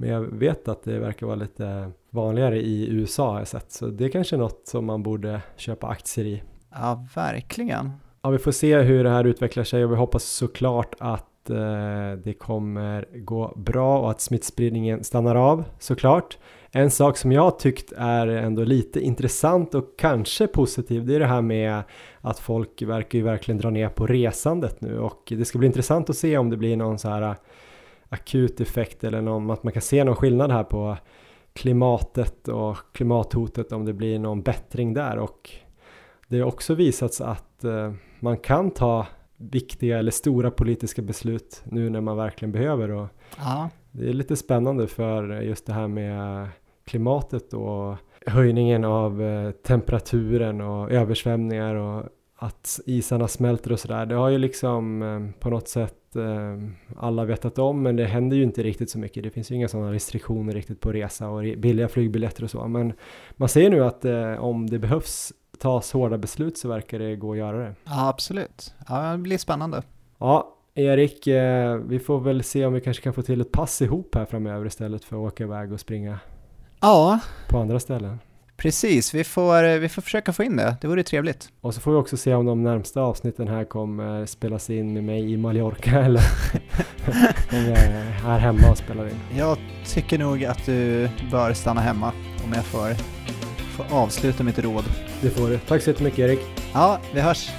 Men jag vet att det verkar vara lite vanligare i USA har jag sett. Så det är kanske något som man borde köpa aktier i. Ja, verkligen. Ja, vi får se hur det här utvecklar sig och vi hoppas såklart att eh, det kommer gå bra och att smittspridningen stannar av såklart. En sak som jag tyckt är ändå lite intressant och kanske positiv det är det här med att folk verkar ju verkligen dra ner på resandet nu och det ska bli intressant att se om det blir någon så här akut effekt eller någon, att man kan se någon skillnad här på klimatet och klimathotet om det blir någon bättring där och det har också visats att eh, man kan ta viktiga eller stora politiska beslut nu när man verkligen behöver och ja. det är lite spännande för just det här med klimatet och höjningen av eh, temperaturen och översvämningar och att isarna smälter och sådär. Det har ju liksom eh, på något sätt Eh, alla vetat om men det händer ju inte riktigt så mycket. Det finns ju inga sådana restriktioner riktigt på resa och billiga flygbiljetter och så. Men man ser nu att eh, om det behövs tas hårda beslut så verkar det gå att göra det. Ja, absolut. Ja, det blir spännande. Ja, Erik, vi får väl se om vi kanske kan få till ett pass ihop här framöver istället för att åka iväg och springa ja. på andra ställen. Precis, vi får, vi får försöka få in det. Det vore trevligt. Och så får vi också se om de närmsta avsnitten här kommer spelas in med mig i Mallorca eller om jag är här hemma och spelar in. Jag tycker nog att du bör stanna hemma om jag får, får avsluta mitt råd. Det får du. Tack så jättemycket Erik. Ja, vi hörs.